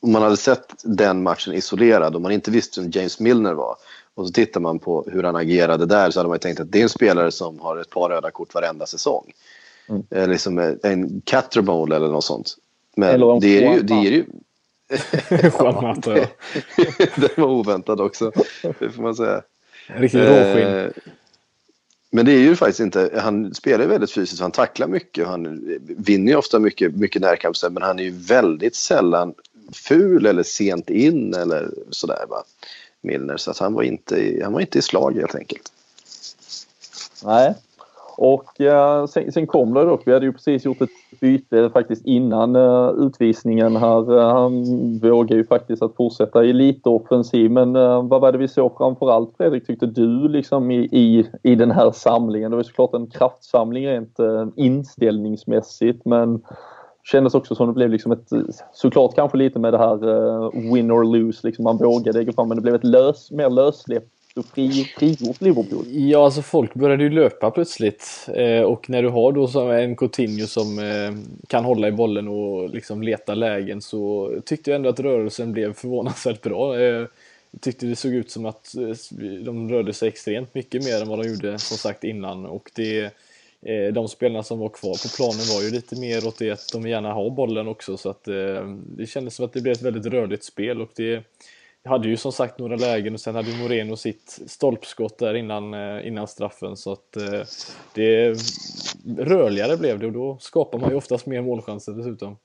om man hade sett den matchen isolerad och man inte visste vem James Milner var och så tittar man på hur han agerade där så hade man tänkt att det är en spelare som har ett par röda kort varenda säsong. Mm. Eh, liksom en Catermole eller något sånt. Men eller det är ju... Det är ju Juan Mata, ja. det var oväntat också, det får man säga. Riktigt råskinn. Eh, men det är ju faktiskt inte, han spelar ju väldigt fysiskt, han tacklar mycket och han vinner ju ofta mycket, mycket närkampsställ men han är ju väldigt sällan ful eller sent in eller sådär va. Milner, så att han var inte, han var inte i slag helt enkelt. Nej, och eh, sen, sen kom det dock, vi hade ju precis gjort ett byte faktiskt innan eh, utvisningen här. Eh, han vågade ju faktiskt att fortsätta i lite offensiv men vad var det vi såg framförallt Fredrik tyckte du liksom i, i, i den här samlingen? Det var såklart en kraftsamling rent inställningsmässigt men kändes också som det blev liksom ett, såklart kanske lite med det här eh, win or lose, liksom man vågade gå fram men det blev ett lös, mer lössläppt och fri, frigjort Liverpool. Ja, alltså folk började ju löpa plötsligt. Eh, och när du har då som en Coutinho som eh, kan hålla i bollen och liksom leta lägen så tyckte jag ändå att rörelsen blev förvånansvärt bra. Eh, tyckte det såg ut som att eh, de rörde sig extremt mycket mer än vad de gjorde som sagt innan. Och det, Eh, de spelarna som var kvar på planen var ju lite mer åt det att de gärna har bollen också så att eh, det kändes som att det blev ett väldigt rörligt spel och det hade ju som sagt några lägen och sen hade Moreno sitt stolpskott där innan, eh, innan straffen så att eh, det rörligare blev det och då skapar man ju oftast mer målchanser dessutom.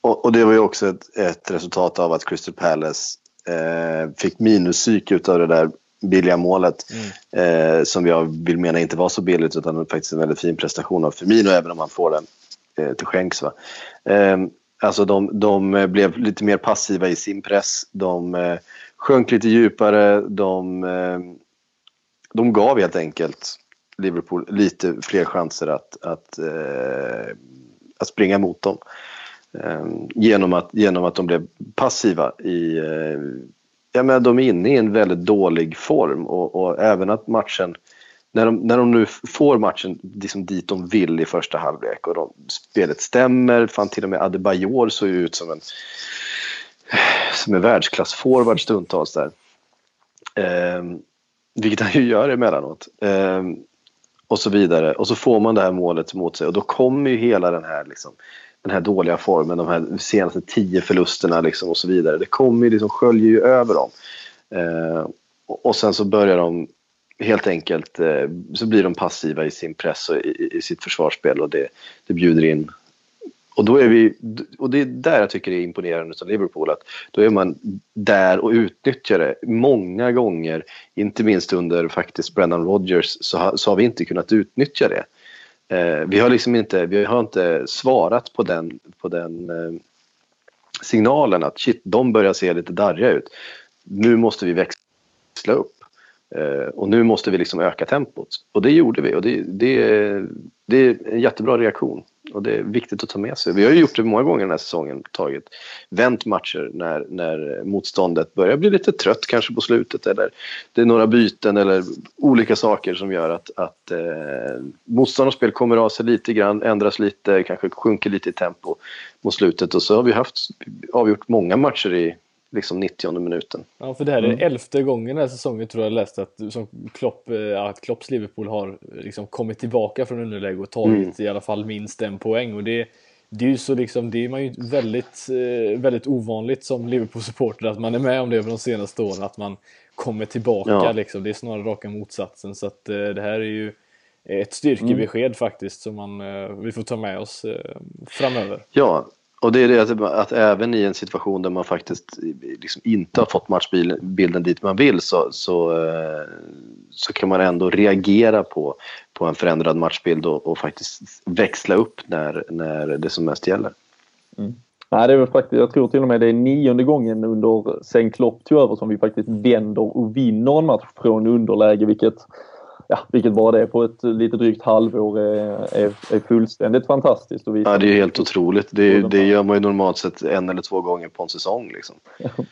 Och, och det var ju också ett, ett resultat av att Crystal Palace eh, fick minuspsyk utav det där billiga målet. Mm. Eh, som jag vill mena inte var så billigt utan faktiskt en väldigt fin prestation av Firmino även om han får den eh, till skänks. Va? Eh, alltså de, de blev lite mer passiva i sin press. De eh, sjönk lite djupare. De, eh, de gav helt enkelt Liverpool lite fler chanser att, att, eh, att springa mot dem. genom, att, genom att de blev passiva i ja, men de är inne i en väldigt dålig form och, och även att matchen när de, när de nu får matchen liksom dit de vill i första halvlek och de, spelet stämmer, fan till och med Adebayor såg ju ut som en som en världsklassforward stundtals där. Eh, vilket han ju gör emellanåt. Eh, och så vidare. Och så får man det här målet mot sig och då kommer ju hela den här liksom, den här dåliga formen, de här senaste tio förlusterna liksom och så vidare. Det kommer ju liksom, sköljer ju över dem. Eh, och sen så börjar de helt enkelt, eh, så blir de passiva i sin press och i, i sitt försvarsspel och det, det bjuder in och, då är vi, och det är där jag tycker det är imponerande av Liverpool. Att då är man där och utnyttjar det många gånger. Inte minst under faktiskt Brendan Rodgers så har, så har vi inte kunnat utnyttja det. Eh, vi har liksom inte, vi har inte svarat på den, på den eh, signalen att shit, de börjar se lite darriga ut. Nu måste vi växla upp. Eh, och nu måste vi liksom öka tempot. Och det gjorde vi och det, det, det är en jättebra reaktion. Och det är viktigt att ta med sig. Vi har ju gjort det många gånger den här säsongen. Tagit, vänt matcher när, när motståndet börjar bli lite trött kanske på slutet. Eller det är några byten eller olika saker som gör att, att eh, motståndarnas spel kommer av sig lite grann, ändras lite, kanske sjunker lite i tempo mot slutet. Och så har vi haft avgjort många matcher i liksom 90 minuten. Ja, för det här är mm. elfte gången den här säsongen tror jag läst att, som Klopp, eh, att Klopps Liverpool har liksom kommit tillbaka från underläge och tagit mm. i alla fall minst en poäng. Och det, det är ju så liksom, det är man ju väldigt, eh, väldigt ovanligt som Liverpool-supporter att man är med om det över de senaste åren, att man kommer tillbaka ja. liksom. Det är snarare raka motsatsen. Så att eh, det här är ju ett styrkebesked mm. faktiskt som man, vi får ta med oss framöver. Ja, och det är det att, att, även i en situation där man faktiskt liksom inte har fått matchbilden dit man vill så, så, eh, så kan man ändå reagera på, på en förändrad matchbild och, och faktiskt växla upp när, när det som mest gäller. Mm. Nej, det är faktiskt, jag tror till och med det är nionde gången under sen Klopp tog över som vi faktiskt vänder och vinner en match från underläge vilket ja, vilket bara det på ett lite drygt halvår är, är, är fullständigt fantastiskt. Och ja, det är helt otroligt. Det, det gör man ju normalt sett en eller två gånger på en säsong. Liksom.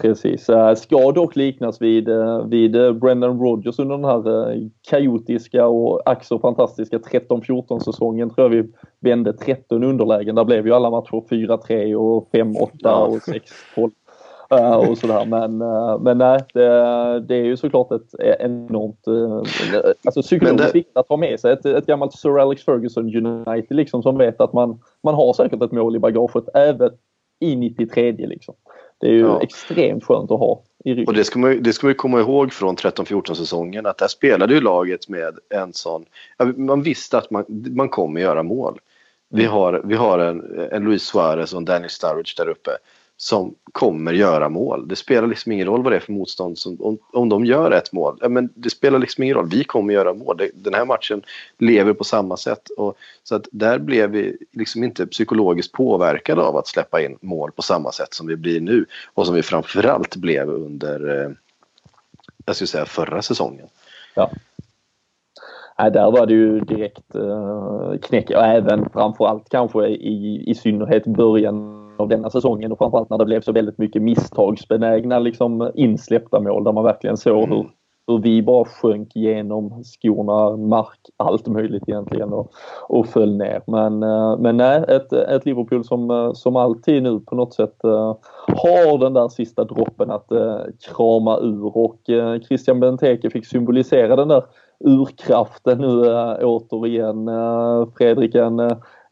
Precis. Eh, ska dock liknas vid, eh, vid eh, Brendan Rodgers under den här kaotiska och ack fantastiska 13-14 säsongen tror jag vi vände 13 underlägen. Där blev ju alla matcher 4-3 och 5-8 ja. och 6-12 uh, och sådär. Men, uh, men nej, det, det, är ju såklart ett enormt uh, alltså psykologiskt viktigt att ha med sig ett, ett gammalt Sir Alex Ferguson United liksom som vet att man, man har säkert ett mål i bagaget även i 93 liksom. Det är ju ja. extremt skönt att ha i ryggen. Och det ska man, det ska man komma ihåg från 13-14 säsongen att där spelade ju laget med en sån, man visste att man, man kommer göra mål. Vi mm. har, vi har en, en Luis Suarez och en Daniel Sturridge där uppe som kommer göra mål. Det spelar liksom ingen roll vad det är för motstånd. Som, om, om de gör ett mål, ja, men det spelar liksom ingen roll. Vi kommer göra mål. Det, den här matchen lever på samma sätt. Och, så att där blev vi liksom inte psykologiskt påverkade av att släppa in mål på samma sätt som vi blir nu. Och som vi framförallt blev under, eh, jag skulle säga förra säsongen. Ja. Nej, där var det ju direkt eh, knäck och även framförallt kanske i, i synnerhet början av denna säsongen och framförallt när det blev så väldigt mycket misstagsbenägna liksom insläppta mål där man verkligen såg hur, hur vi bara sjönk genom skorna, mark, allt möjligt egentligen och, och föll ner. Men, eh, men nej, ett, ett Liverpool som, eh, som alltid nu på något sätt uh, har den där sista droppen att krama ur och Christian Benteke fick symbolisera den där urkraften nu återigen. Fredrik, en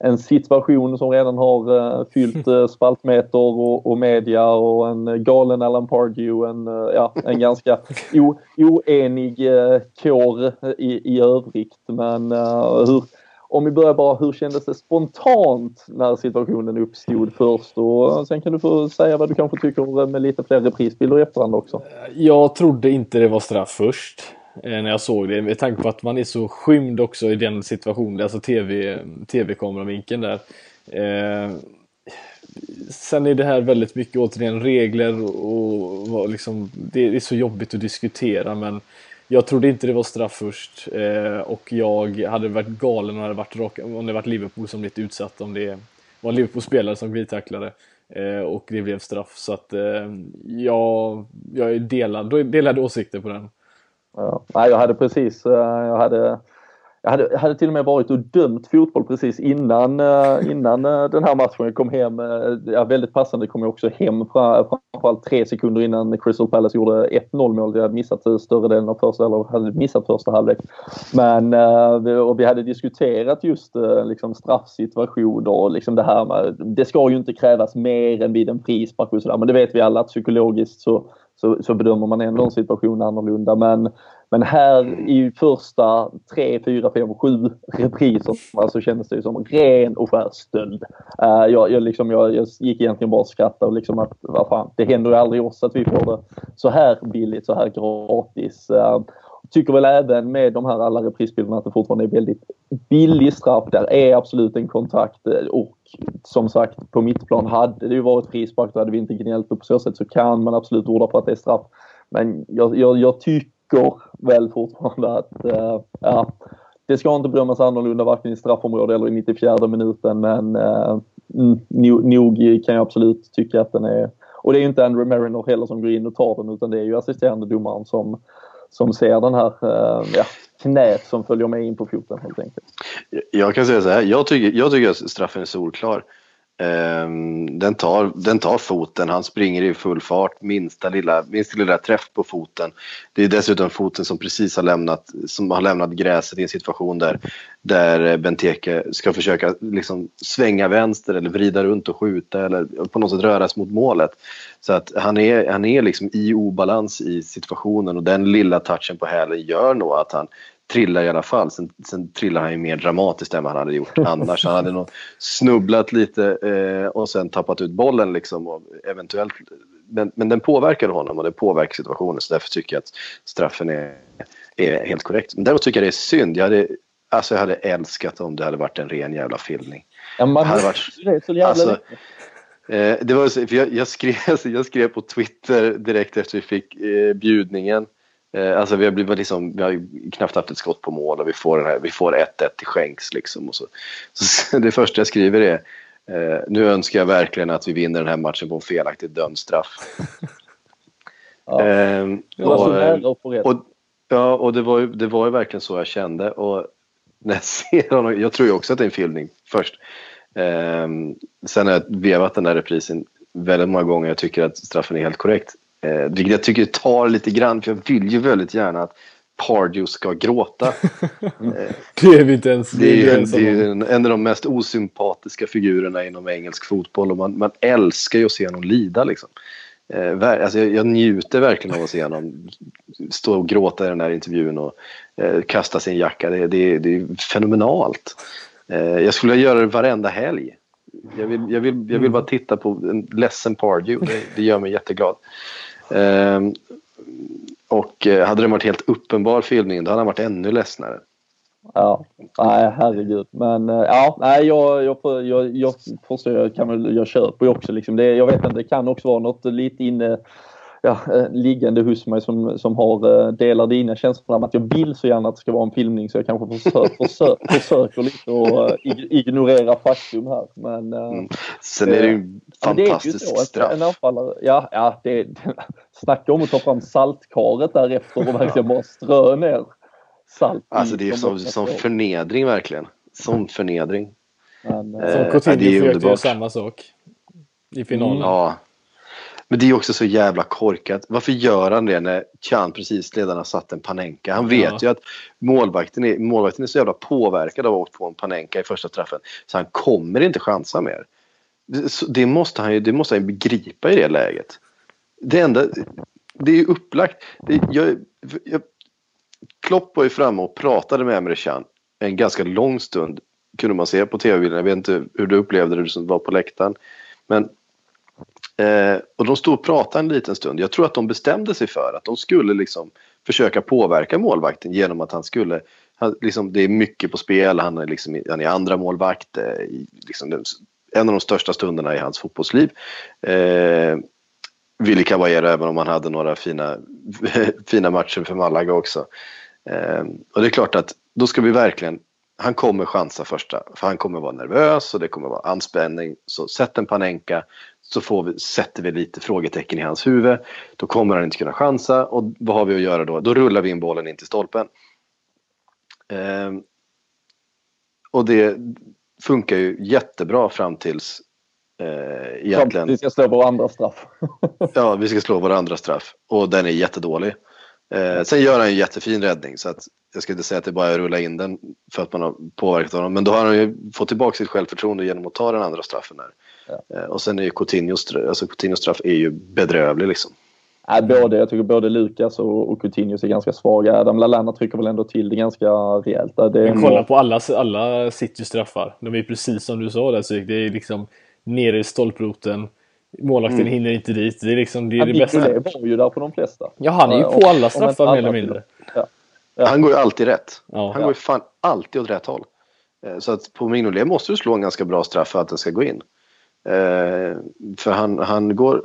en situation som redan har uh, fyllt uh, spaltmeter och, och, media och en galen Alan Pardew, en, uh, ja, en ganska o, oenig uh, kår i, i övrigt. Men hur, om vi börjar bara, hur kändes det spontant när situationen uppstod först? Och sen kan du få säga vad du kanske tycker med lite fler reprisbilder i efterhand också. Jag trodde inte det var straff först. Eh, när jag såg det. Med tanke på att man är så skymd också i den situationen, alltså TV, TV-kameravinkeln där. Eh, sen är det här väldigt mycket återigen regler och, och liksom, det är så jobbigt att diskutera men jag trodde inte det var straff först eh, och jag hade varit galen om det hade varit, rock, om det varit Liverpool som blivit utsatt om det var Liverpool-spelare som glidtacklade eh, och det blev straff så att eh, jag, jag är delad, delade åsikter på den. Ja, jag hade precis, eh, jag hade jag hade, jag hade till och med varit och dömt fotboll precis innan, eh, innan eh, den här matchen. Jag kom hem, ja, väldigt passande kom jag också hem framförallt tre sekunder innan Crystal Palace gjorde 1-0 mål. Jag hade missat större delen av första, eller hade missat första halvlek. Men och vi hade diskuterat just liksom straffsituationer och liksom det här med, det ska ju inte krävas mer än vid en frispark och sådär. Men det vet vi alla att psykologiskt så, så, så bedömer man ändå en situation annorlunda. Men men här i första 3, 4, 5, 7 repriser alltså kändes det som ren och skär stöld. Uh, jag, jag, liksom, jag, jag gick egentligen bara och skrattade och liksom att vad fan, det händer ju aldrig oss att vi får det så här billigt, så här gratis. Uh, tycker väl även med de här alla reprisbilderna att det fortfarande är väldigt billig straff. Där är absolut en kontakt eh, och som sagt på mittplan hade det ju varit frispark, då hade vi inte gnällt och på så sätt så kan man absolut orda på att det är straff. Men jag, jag, jag tycker väl fortfarande att uh, ja, det ska inte bedömas annorlunda varken i straffområdet eller i 94 minuten men uh, nog kan jag absolut tycka att den är och det är ju inte Andrew Mariner heller som går in och tar den utan det är ju assisterande domaren som, som ser den här eh, ja, knät som följer med in på foten helt enkelt. Jag kan säga så här, jag tycker, jag tycker att straffen är solklar. Ehm, den, tar, den tar foten, han springer i full fart, minsta lilla, minsta lilla träff på foten. Det är dessutom foten som precis har lämnat, som har lämnat gräset i en situation där, där Benteke ska försöka liksom svänga vänster eller vrida runt och skjuta eller på något sätt röra sig mot målet. Så att han är, han är liksom i obalans i situationen och den lilla touchen på hälen gör nog att han trillar i alla fall. Sen, sen trillar han ju mer dramatiskt än vad han hade gjort annars. Han hade nog snubblat lite eh, och sen tappat ut bollen liksom. Och eventuellt, men, men den påverkade honom och det påverkar situationen så därför tycker jag att straffen är, är helt korrekt. Men däremot tycker jag det är synd. Jag hade, alltså jag hade älskat om det hade varit en ren jävla filmning. Ja, man hade varit, det så jävla alltså, eh, det var, för jag, jag, skrev, jag skrev på Twitter direkt efter vi fick eh, bjudningen alltså vi har, blivit liksom, vi har knappt haft ett skott på mål och vi får, den här, vi får 1-1 till skänks. Liksom och så. så det första jag skriver är eh, nu önskar jag verkligen att vi vinner den här matchen på en felaktigt dömd straff. ja, eh, och, och, ja, och det var, ju, det var ju verkligen så jag kände. Och när jag ser honom, jag tror ju också att det är en filmning först. Eh, sen har jag vevat den där reprisen väldigt många gånger. Jag tycker att straffen är helt korrekt. Eh, vilket jag tycker tar lite grann, för jag vill ju väldigt gärna att Pardew ska gråta. Eh, det är vi inte ens Det är, det är en, en, av de mest osympatiska figurerna inom engelsk fotboll och man, man älskar ju att se honom lida. Liksom. Eh, alltså jag, jag, njuter verkligen av att se honom stå och gråta i den här intervjun och eh, kasta sin jacka. Det, det, det är fenomenalt. Eh, jag skulle vilja göra det varenda helg. Jag vill, jag vill, jag vill bara titta på en ledsen Pardew. Det, det gör mig jätteglad. Ehm, och eh, hade det varit helt uppenbar fyllning då hade han varit ännu ledsnare. Ja, nej herregud. Men eh, ja, nej jag, jag, jag, jag förstår, jag, kan väl, jag köper ju också liksom det. Jag vet inte, det kan också vara något lite inne ja, eh, liggande hos mig som, som har eh, delar dina känslor om att jag vill så gärna att det ska vara en filmning så jag kanske försöker, försöker, försöker lite och ignorera faktum här. Men, mm. Sen är det ju en fantastisk ja, straff. En anfallare, ja, ja det, snacka om att ta fram saltkaret därefter och verkligen bara strö ner salt. Alltså det är som, som förnedring verkligen. Som förnedring. Men, eh, som Coutinho försökte göra samma sak i finalen. Mm. Ja, men det är också så jävla korkat. Varför gör han det när Chan precis redan har satt en Panenka? Han vet ja. ju att målvakten är, målvakten är så jävla påverkad av att ha åkt på en Panenka i första straffen. Så han kommer inte chansa mer. Det måste han ju det måste han begripa i det läget. Det enda, det är ju upplagt. Det, jag, jag, Klopp var ju framme och pratade med Emre Can en ganska lång stund kunde man se på tv-bilden. Jag vet inte hur du upplevde det, du som var på läktaren. Men, eh, och de stod och pratade en liten stund. Jag tror att de bestämde sig för att de skulle liksom försöka påverka målvakten genom att han skulle han, liksom, det är mycket på spel, han är, liksom, han är andra målvakt, eh, liksom, en av de största stunderna i hans fotbollsliv. Eh, Willy Caballero även om han hade några fina, fina matcher för Malaga också. Eh, och det är klart att då ska vi verkligen, han kommer chansa första, för han kommer vara nervös och det kommer vara anspänning. Så sätt en Panenka så får vi, sätter vi lite frågetecken i hans huvud. Då kommer han inte kunna chansa och vad har vi att göra då? Då rullar vi in bollen in till stolpen. Eh, och det funkar ju jättebra fram tills eh, egentligen... Vi ska slå vår andra straff. ja, vi ska slå vår andra straff och den är jättedålig. Eh, sen gör han en jättefin räddning så att jag ska inte säga att det bara är att rulla in den för att man har påverkat honom. Men då har han ju fått tillbaka sitt självförtroende genom att ta den andra straffen där. Ja. Eh, och sen är ju Coutinhos, alltså Coutinhos straff är ju bedrövlig liksom. Nej, både, jag tycker både Lukas och, och Coutinho är ganska svaga. Adam Lallana trycker väl ändå till det ganska rejält. Det är kolla på alla, alla City straffar. De är precis som du sa där så det är liksom nere i stolproten. Målvakten mm. hinner inte dit. Det är liksom det, är det bästa. Det var ju där på de flesta. Ja, han är ju på alla straffar mer eller mindre. Ja. Ja. Han går ju alltid rätt. Ja. Han går ju fan alltid åt rätt håll. Eh, så att på Mignolet måste du slå en ganska bra straff för att den ska gå in. Eh, för han, han går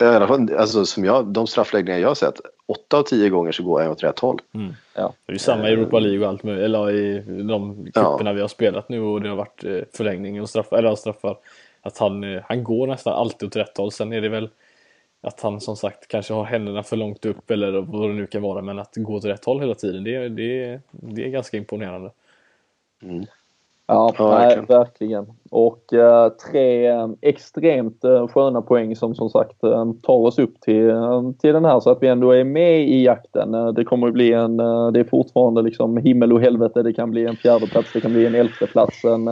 alltså, som jag, de straffläggningar jag har sett, åtta av tio gånger så går jag åt rätt håll. Mm. Ja. Det är samma i Europa League och allt möjligt, eller i de cuperna ja. vi har spelat nu och det har varit eh, förlängning och straff, eller straffar. Att han, eh, han går nästan alltid åt rätt håll. Sen är det väl att han som sagt kanske har händerna för långt upp eller vad det nu kan vara. Men att gå åt rätt håll hela tiden, det, det, det är ganska imponerande. Mm. Ja, ja nej, verkligen. verkligen. Och uh, tre um, extremt uh, sköna poäng som som sagt um, tar oss upp till, um, till den här så att vi ändå är med i jakten. Det kommer att bli en, det är fortfarande liksom himmel och helvete. Det kan bli en fjärde plats, det kan bli en elfte plats. En,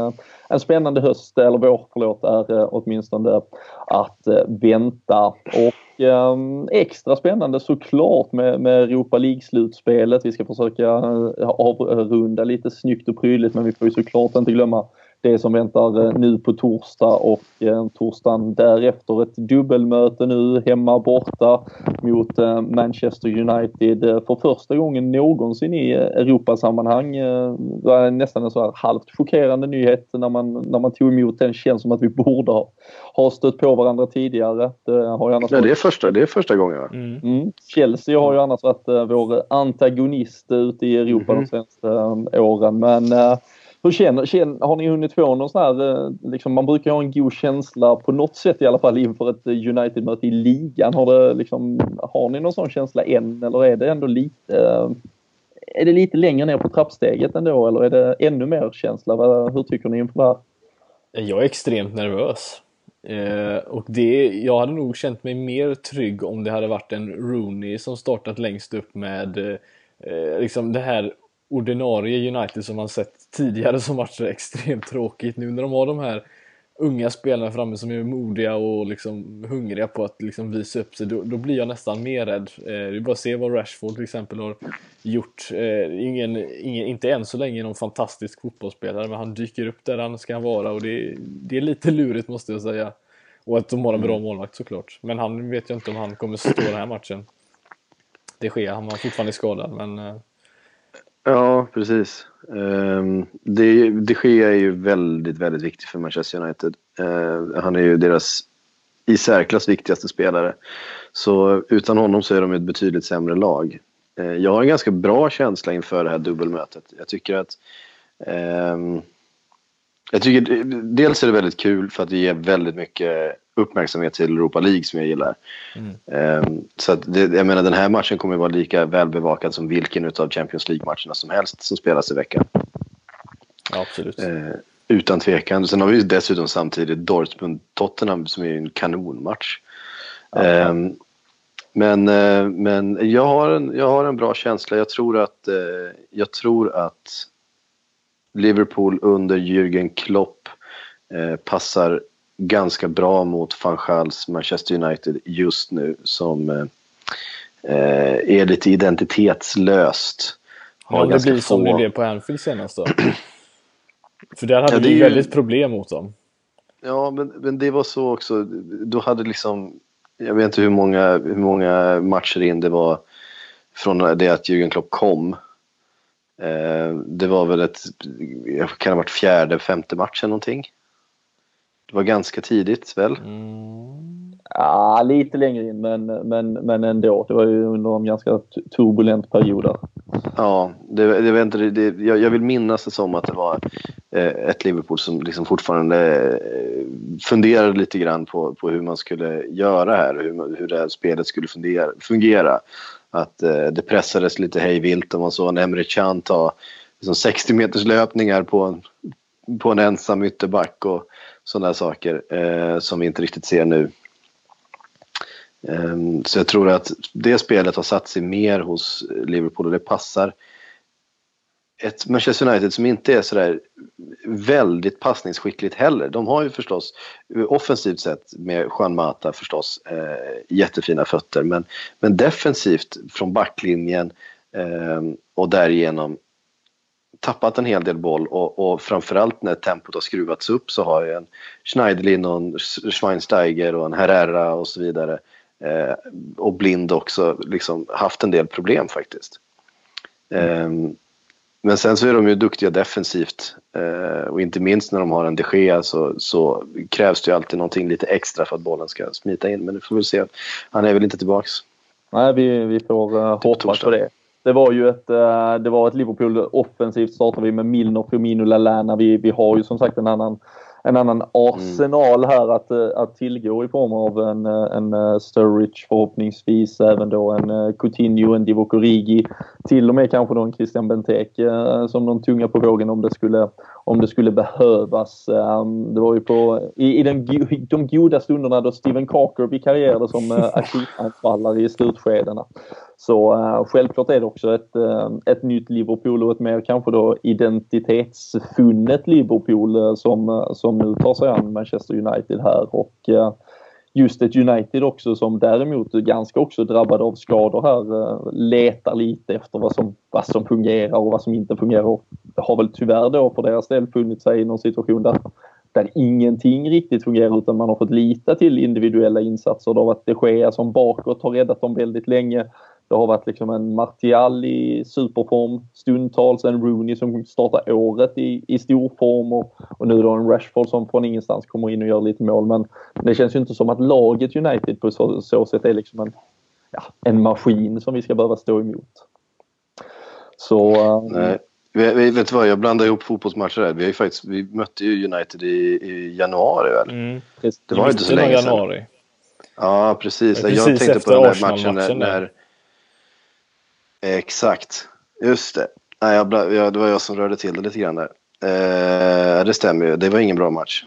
en spännande höst, eller vår förlåt, är åtminstone att vänta. Och Um, extra spännande såklart med, med Europa League-slutspelet. Vi ska försöka eh, avrunda lite snyggt och prydligt men vi får ju såklart inte glömma det som väntar uh, nu på torsdag och uh, torsdagen därefter ett dubbelmöte nu hemma borta mot uh, Manchester United för första gången någonsin i Europasammanhang. Det var nästan en så här halvt chockerande nyhet när man, när man tog emot den. Känns som att vi borde ha har stött på varandra tidigare. Det, har ju annars ja, det, är första, det är första gången va? Mm. Mm. Chelsea har ju annars varit vår antagonist ute i Europa mm. de senaste um, åren. Men hur känner, känner, har ni hunnit få någon sån här, eh, liksom, man brukar ha en god känsla på något sätt i alla fall inför ett eh, United-möte i ligan. Har, det, liksom, har ni någon sån känsla än eller är det ändå lite eh, är det lite längre ner på trappsteget ändå eller är det ännu mer känsla? Hur tycker ni inför det här? Jag är extremt nervös. Eh, och det, jag hade nog känt mig mer trygg om det hade varit en Rooney som startat längst upp med eh, liksom det här ordinarie United som man sett tidigare som varit så extremt tråkigt. Nu när de har de här unga spelarna framme som är modiga och liksom hungriga på att liksom visa upp sig, då, då blir jag nästan mer rädd. Eh, det är bara att se vad Rashford till exempel har gjort. Eh, ingen, ingen, inte än så länge någon fantastisk fotbollsspelare, men han dyker upp där han ska vara och det, det är lite lurigt måste jag säga. Och att de har en bra mm. målvakt såklart. Men han vet jag inte om han kommer stå den här matchen. Det sker, han var fortfarande skadad men... Ja, precis. Ehm, det, de Gea är ju väldigt, väldigt viktig för Manchester United. Ehm, han är ju deras i särklass viktigaste spelare. Så utan honom så är de ett betydligt sämre lag. Ehm, jag har en ganska bra känsla inför det här dubbelmötet. Jag tycker att jag tycker dels är det väldigt kul för att det ger väldigt mycket uppmärksamhet till Europa League som jag gillar. Mm. Um, så att det, jag menar den här matchen kommer att vara lika välbevakad som vilken av Champions League-matcherna som helst som spelas i veckan. Ja, absolut. Uh, utan tvekan. Sen har vi dessutom samtidigt Dortmund-Tottenham som är en kanonmatch. Ja. Um, men, uh, men jag, har en, jag har en bra känsla. Jag tror att, uh, jag tror att Liverpool under Jürgen Klopp passar ganska bra mot van Schals Manchester United just nu som eh, är lite identitetslöst. Har ja, det blir få... som det blev på Anfield senast då? För där hade Ja, vi ju- väldigt problem mot dem. Ja, men, men det var så också. Då hade liksom, jag vet inte hur många, hur många matcher in det var från det att Jürgen Klopp kom. Eh, det var väl ett, kan ha varit fjärde, femte matchen någonting. Det var ganska tidigt väl? Ja, lite längre in men, men, men ändå. Det var ju under en ganska turbulent period där. Ja, det, det, var inte, det, jag, jag vill minnas det som att det var eh, ett Liverpool som liksom fortfarande eh, funderade lite grann på, på hur man skulle göra här, hur, hur det här spelet skulle fungera. fungera. Att eh, det pressades lite hejvilt och man såg en Emre Can ta liksom 60 meters löpningar på en, på en ensam ytterback och sådana saker eh, som vi inte riktigt ser nu. Eh, Så jag tror att det spelet har satt sig mer hos Liverpool och det passar ett Manchester United som inte är sådär väldigt passningsskickligt heller. De har ju förstås offensivt sett med Juan Mata förstås eh, jättefina fötter men, men defensivt från backlinjen eh, och därigenom tappat en hel del boll och, och framförallt när tempot har skruvats upp så har ju en Schneiderlin och en Schweinsteiger och en Herrera och så vidare eh, och Blind också liksom haft en del problem faktiskt. Ehm, men sen så är de ju duktiga defensivt eh, och inte minst när de har en de Gea så, så krävs det ju alltid någonting lite extra för att bollen ska smita in. Men det får vi se. Han är väl inte tillbaks. Nej, vi, vi får uh, hoppas på det. Det var ju ett, eh, det var ett Liverpool offensivt startade vi med Milner, Firmino, Lallana. Vi, vi har ju som sagt en annan, en annan arsenal här att, eh, att tillgå i form av en, eh, en Sturridge förhoppningsvis, även då en Coutinho, en Divock Origi, till och med kanske då en Christian Benteke som någon tunga på vågen om det skulle, om det skulle behövas. Um, Det var ju på, i, i den, de goda stunderna då Steven Carker vikarierade som akutanfallare i slutskedena. Så uh, självklart är det också ett, uh, ett nytt Liverpool och ett mer kanske då identitetsfunnet Liverpool uh, som, som nu tar sig an Manchester United här. Och just ett United också som däremot är ganska också drabbade av skador här letar lite efter vad som, vad som fungerar och vad som inte fungerar. Och det har väl tyvärr då för deras del funnit sig i någon situation där där ingenting riktigt fungerar utan man har fått lita till individuella insatser. Det har varit de Gea som bakåt har räddat dem väldigt länge. Det har varit liksom en Martial i superform stundtals, en Rooney som startar året i, i stor form och, och nu då en Rashford som från ingenstans kommer in och gör lite mål. Men det känns ju inte som att laget United på så, så sätt är liksom en, ja, en maskin som vi ska behöva stå emot. Så... eh, Nej. Vi, vi, vet du vad, jag blandar ihop fotbollsmatcher där. Vi, har ju faktiskt, vi mötte ju United i, i januari väl? Mm. Det var inte så länge sedan. januari. Ja, precis. Ja, jag precis tänkte på den där matchen när... där. när Exakt. Just det. Nej, jag, jag, det var jag som rörde till det lite grann där. Eh, det stämmer ju. Det var ingen bra match.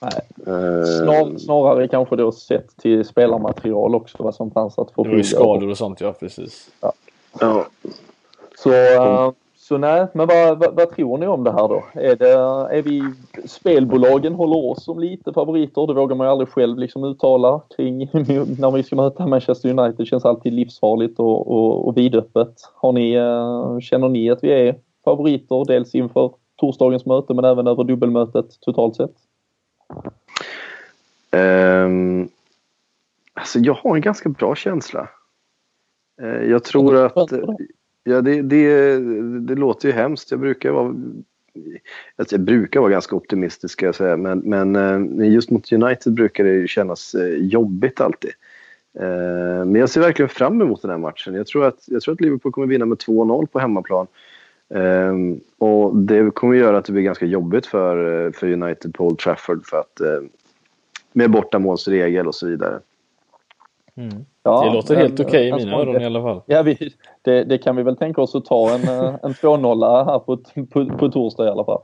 Nej. Eh, Snar, snarare kanske då sett till spelarmaterial också vad som fanns att Det var ju skador och sånt ja, precis. ja. Så, eh, så nej, men vad, vad, vad tror ni om det här då? Är, det, är vi, spelbolagen håller oss som lite favoriter. Det vågar man ju aldrig själv liksom uttala kring när vi ska möta Manchester United. Det känns alltid livsfarligt och, och, och vidöppet. Har ni, eh, känner ni att vi är favoriter dels inför torsdagens möte men även över dubbelmötet totalt sett? Ehm, alltså jag har en ganska bra känsla. Eh, jag tror att... Ja, det, det, det låter ju hemskt. Jag brukar vara... Alltså, jag brukar vara ganska optimistisk ska jag säga. Men, men eh, just mot United brukar det ju kännas eh, jobbigt alltid. Eh, men jag ser verkligen fram emot den här matchen. Jag tror att, jag tror att Liverpool kommer vinna med 2-0 på hemmaplan. Och det kommer göra att det blir ganska jobbigt för, för United på Old Trafford för att med bortamålsregel och så vidare. Ja, det låter men- helt okej i en mina öron i alla fall. Ja, vi, det, det kan vi väl tänka oss att ta en, eh, en 2-0 här på, på, på torsdag i alla fall.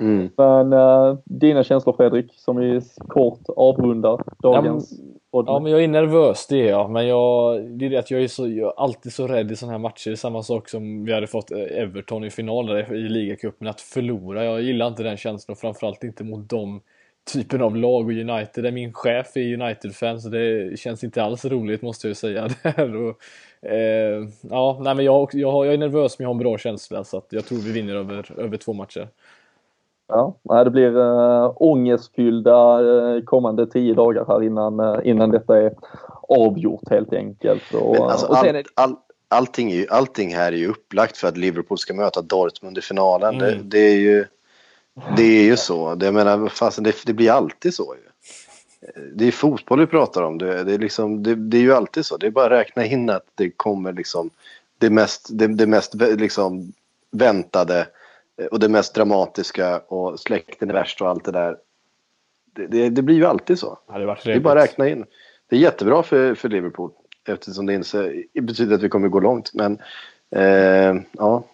Mm. Men eh, dina känslor Fredrik, som vi kort avrundar dagens podd Ja, med. men jag är nervös det är jag. Men jag, det är det att jag är, så, jag är alltid så rädd i sådana här matcher. Samma sak som vi hade fått eh, Everton i finalen i ligacupen. Att förlora. Jag gillar inte den känslan och framförallt inte mot de typen av lag och United. Där min chef är United-fan så det känns inte alls roligt måste jag ju säga. Där. Och, eh, ja, nej, men jag, jag, jag är nervös men jag har en bra känsla så att jag tror vi vinner över, över två matcher. Ja, det blir äh, ångestfyllda äh, kommande tio dagar här innan, äh, innan detta är avgjort helt enkelt. Och, alltså, och all, all, allting, är allting här är ju upplagt för att Liverpool ska möta Dortmund i finalen. Mm. Det, det, är ju, det är ju så. Det, jag menar, fast det, det blir alltid så. Ju. Det är fotboll vi pratar om. Det, det, är liksom, det, det, är ju alltid så. Det är bara att räkna in att det kommer liksom det mest, det, det mest liksom väntade och det mest dramatiska och släkten är värst och allt det där. Det, det, blir ju alltid så. Ja, det, det, är bara att räkna in. Det är jättebra för, för Liverpool eftersom det inser, betyder att vi kommer gå långt. Men eh, ja.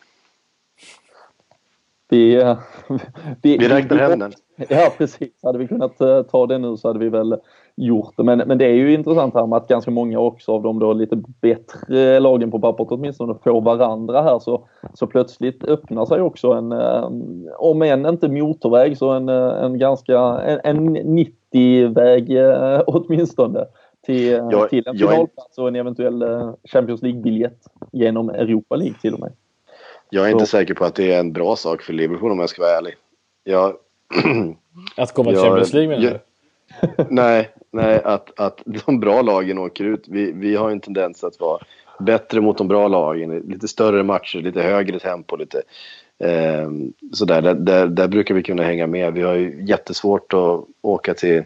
Vi, eh, vi, vi räknar hem den. Ja precis. Hade vi kunnat uh, ta det nu så hade vi väl gjort det. Men, men det är ju intressant här med att ganska många också av de då lite bättre lagen på pappret åtminstone får varandra här så, så plötsligt öppnar sig också en, um, om än inte motorväg så en, en ganska, en, en 90-väg uh, åtminstone till, jag, till en finalplats och en eventuell Champions League-biljett genom Europa League till och med. Jag är så. inte säker på att det är en bra sak för Liverpool om jag ska vara ärlig. Jag, att komma till Champions League menar du? nej, nej att, att de bra lagen åker ut. Vi, vi har en tendens att vara bättre mot de bra lagen. Lite större matcher, lite högre tempo. Lite, eh, sådär. Där, där, där, brukar vi kunna hänga med. Vi har ju jättesvårt att åka till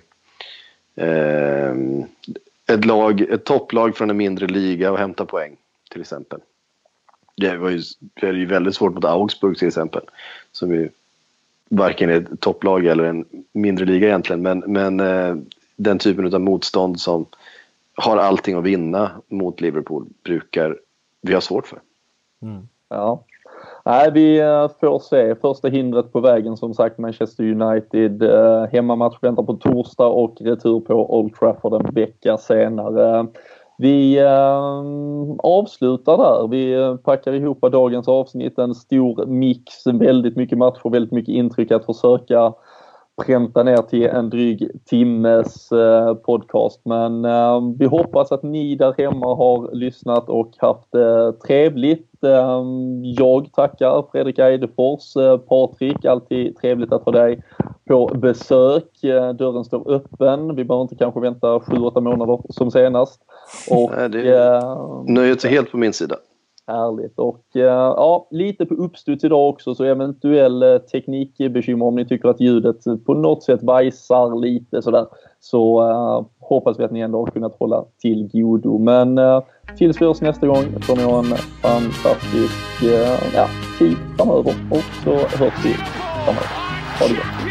eh, ett, lag, ett topplag från en mindre liga och hämta poäng till exempel. Det var ju, det är ju väldigt svårt mot Augsburg till exempel. Som ju varken är ett topplag eller en mindre liga egentligen. Men, men eh, den typen av motstånd som har allting att vinna mot Liverpool brukar vi ha svårt för. Mm. Ja. Nej, vi eh, får se. Första hindret på vägen som sagt Manchester United. Eh, hemmamatch väntar på torsdag och retur på Old Trafford en vecka senare. Vi eh, avslutar där. Vi eh, packar ihop dagens avsnitt. En stor mix, väldigt mycket matcher, väldigt mycket intryck att försöka pränta ner till en dryg timmes eh, podcast. Men eh, vi hoppas att ni där hemma har lyssnat och haft det trevligt. Eh, jag tackar Fredrik Eidefors, eh, Patrik, alltid trevligt att ha dig på besök. Eh, dörren står öppen. Vi behöver inte kanske vänta 7-8 månader som senast. Och, Nej, det är eh, nöjet är helt på min sida. Härligt och eh, ja, lite på uppstuds idag också så eventuell eh, teknikbekymmer om ni tycker att ljudet på något sätt bajsar lite sådär så uh, hoppas vi att ni ändå har kunnat hålla till godo. Men uh, tills vi hörs nästa gång får ni ha en fantastisk uh, ja, tid framöver och så hörs vi framöver. Ha det gott!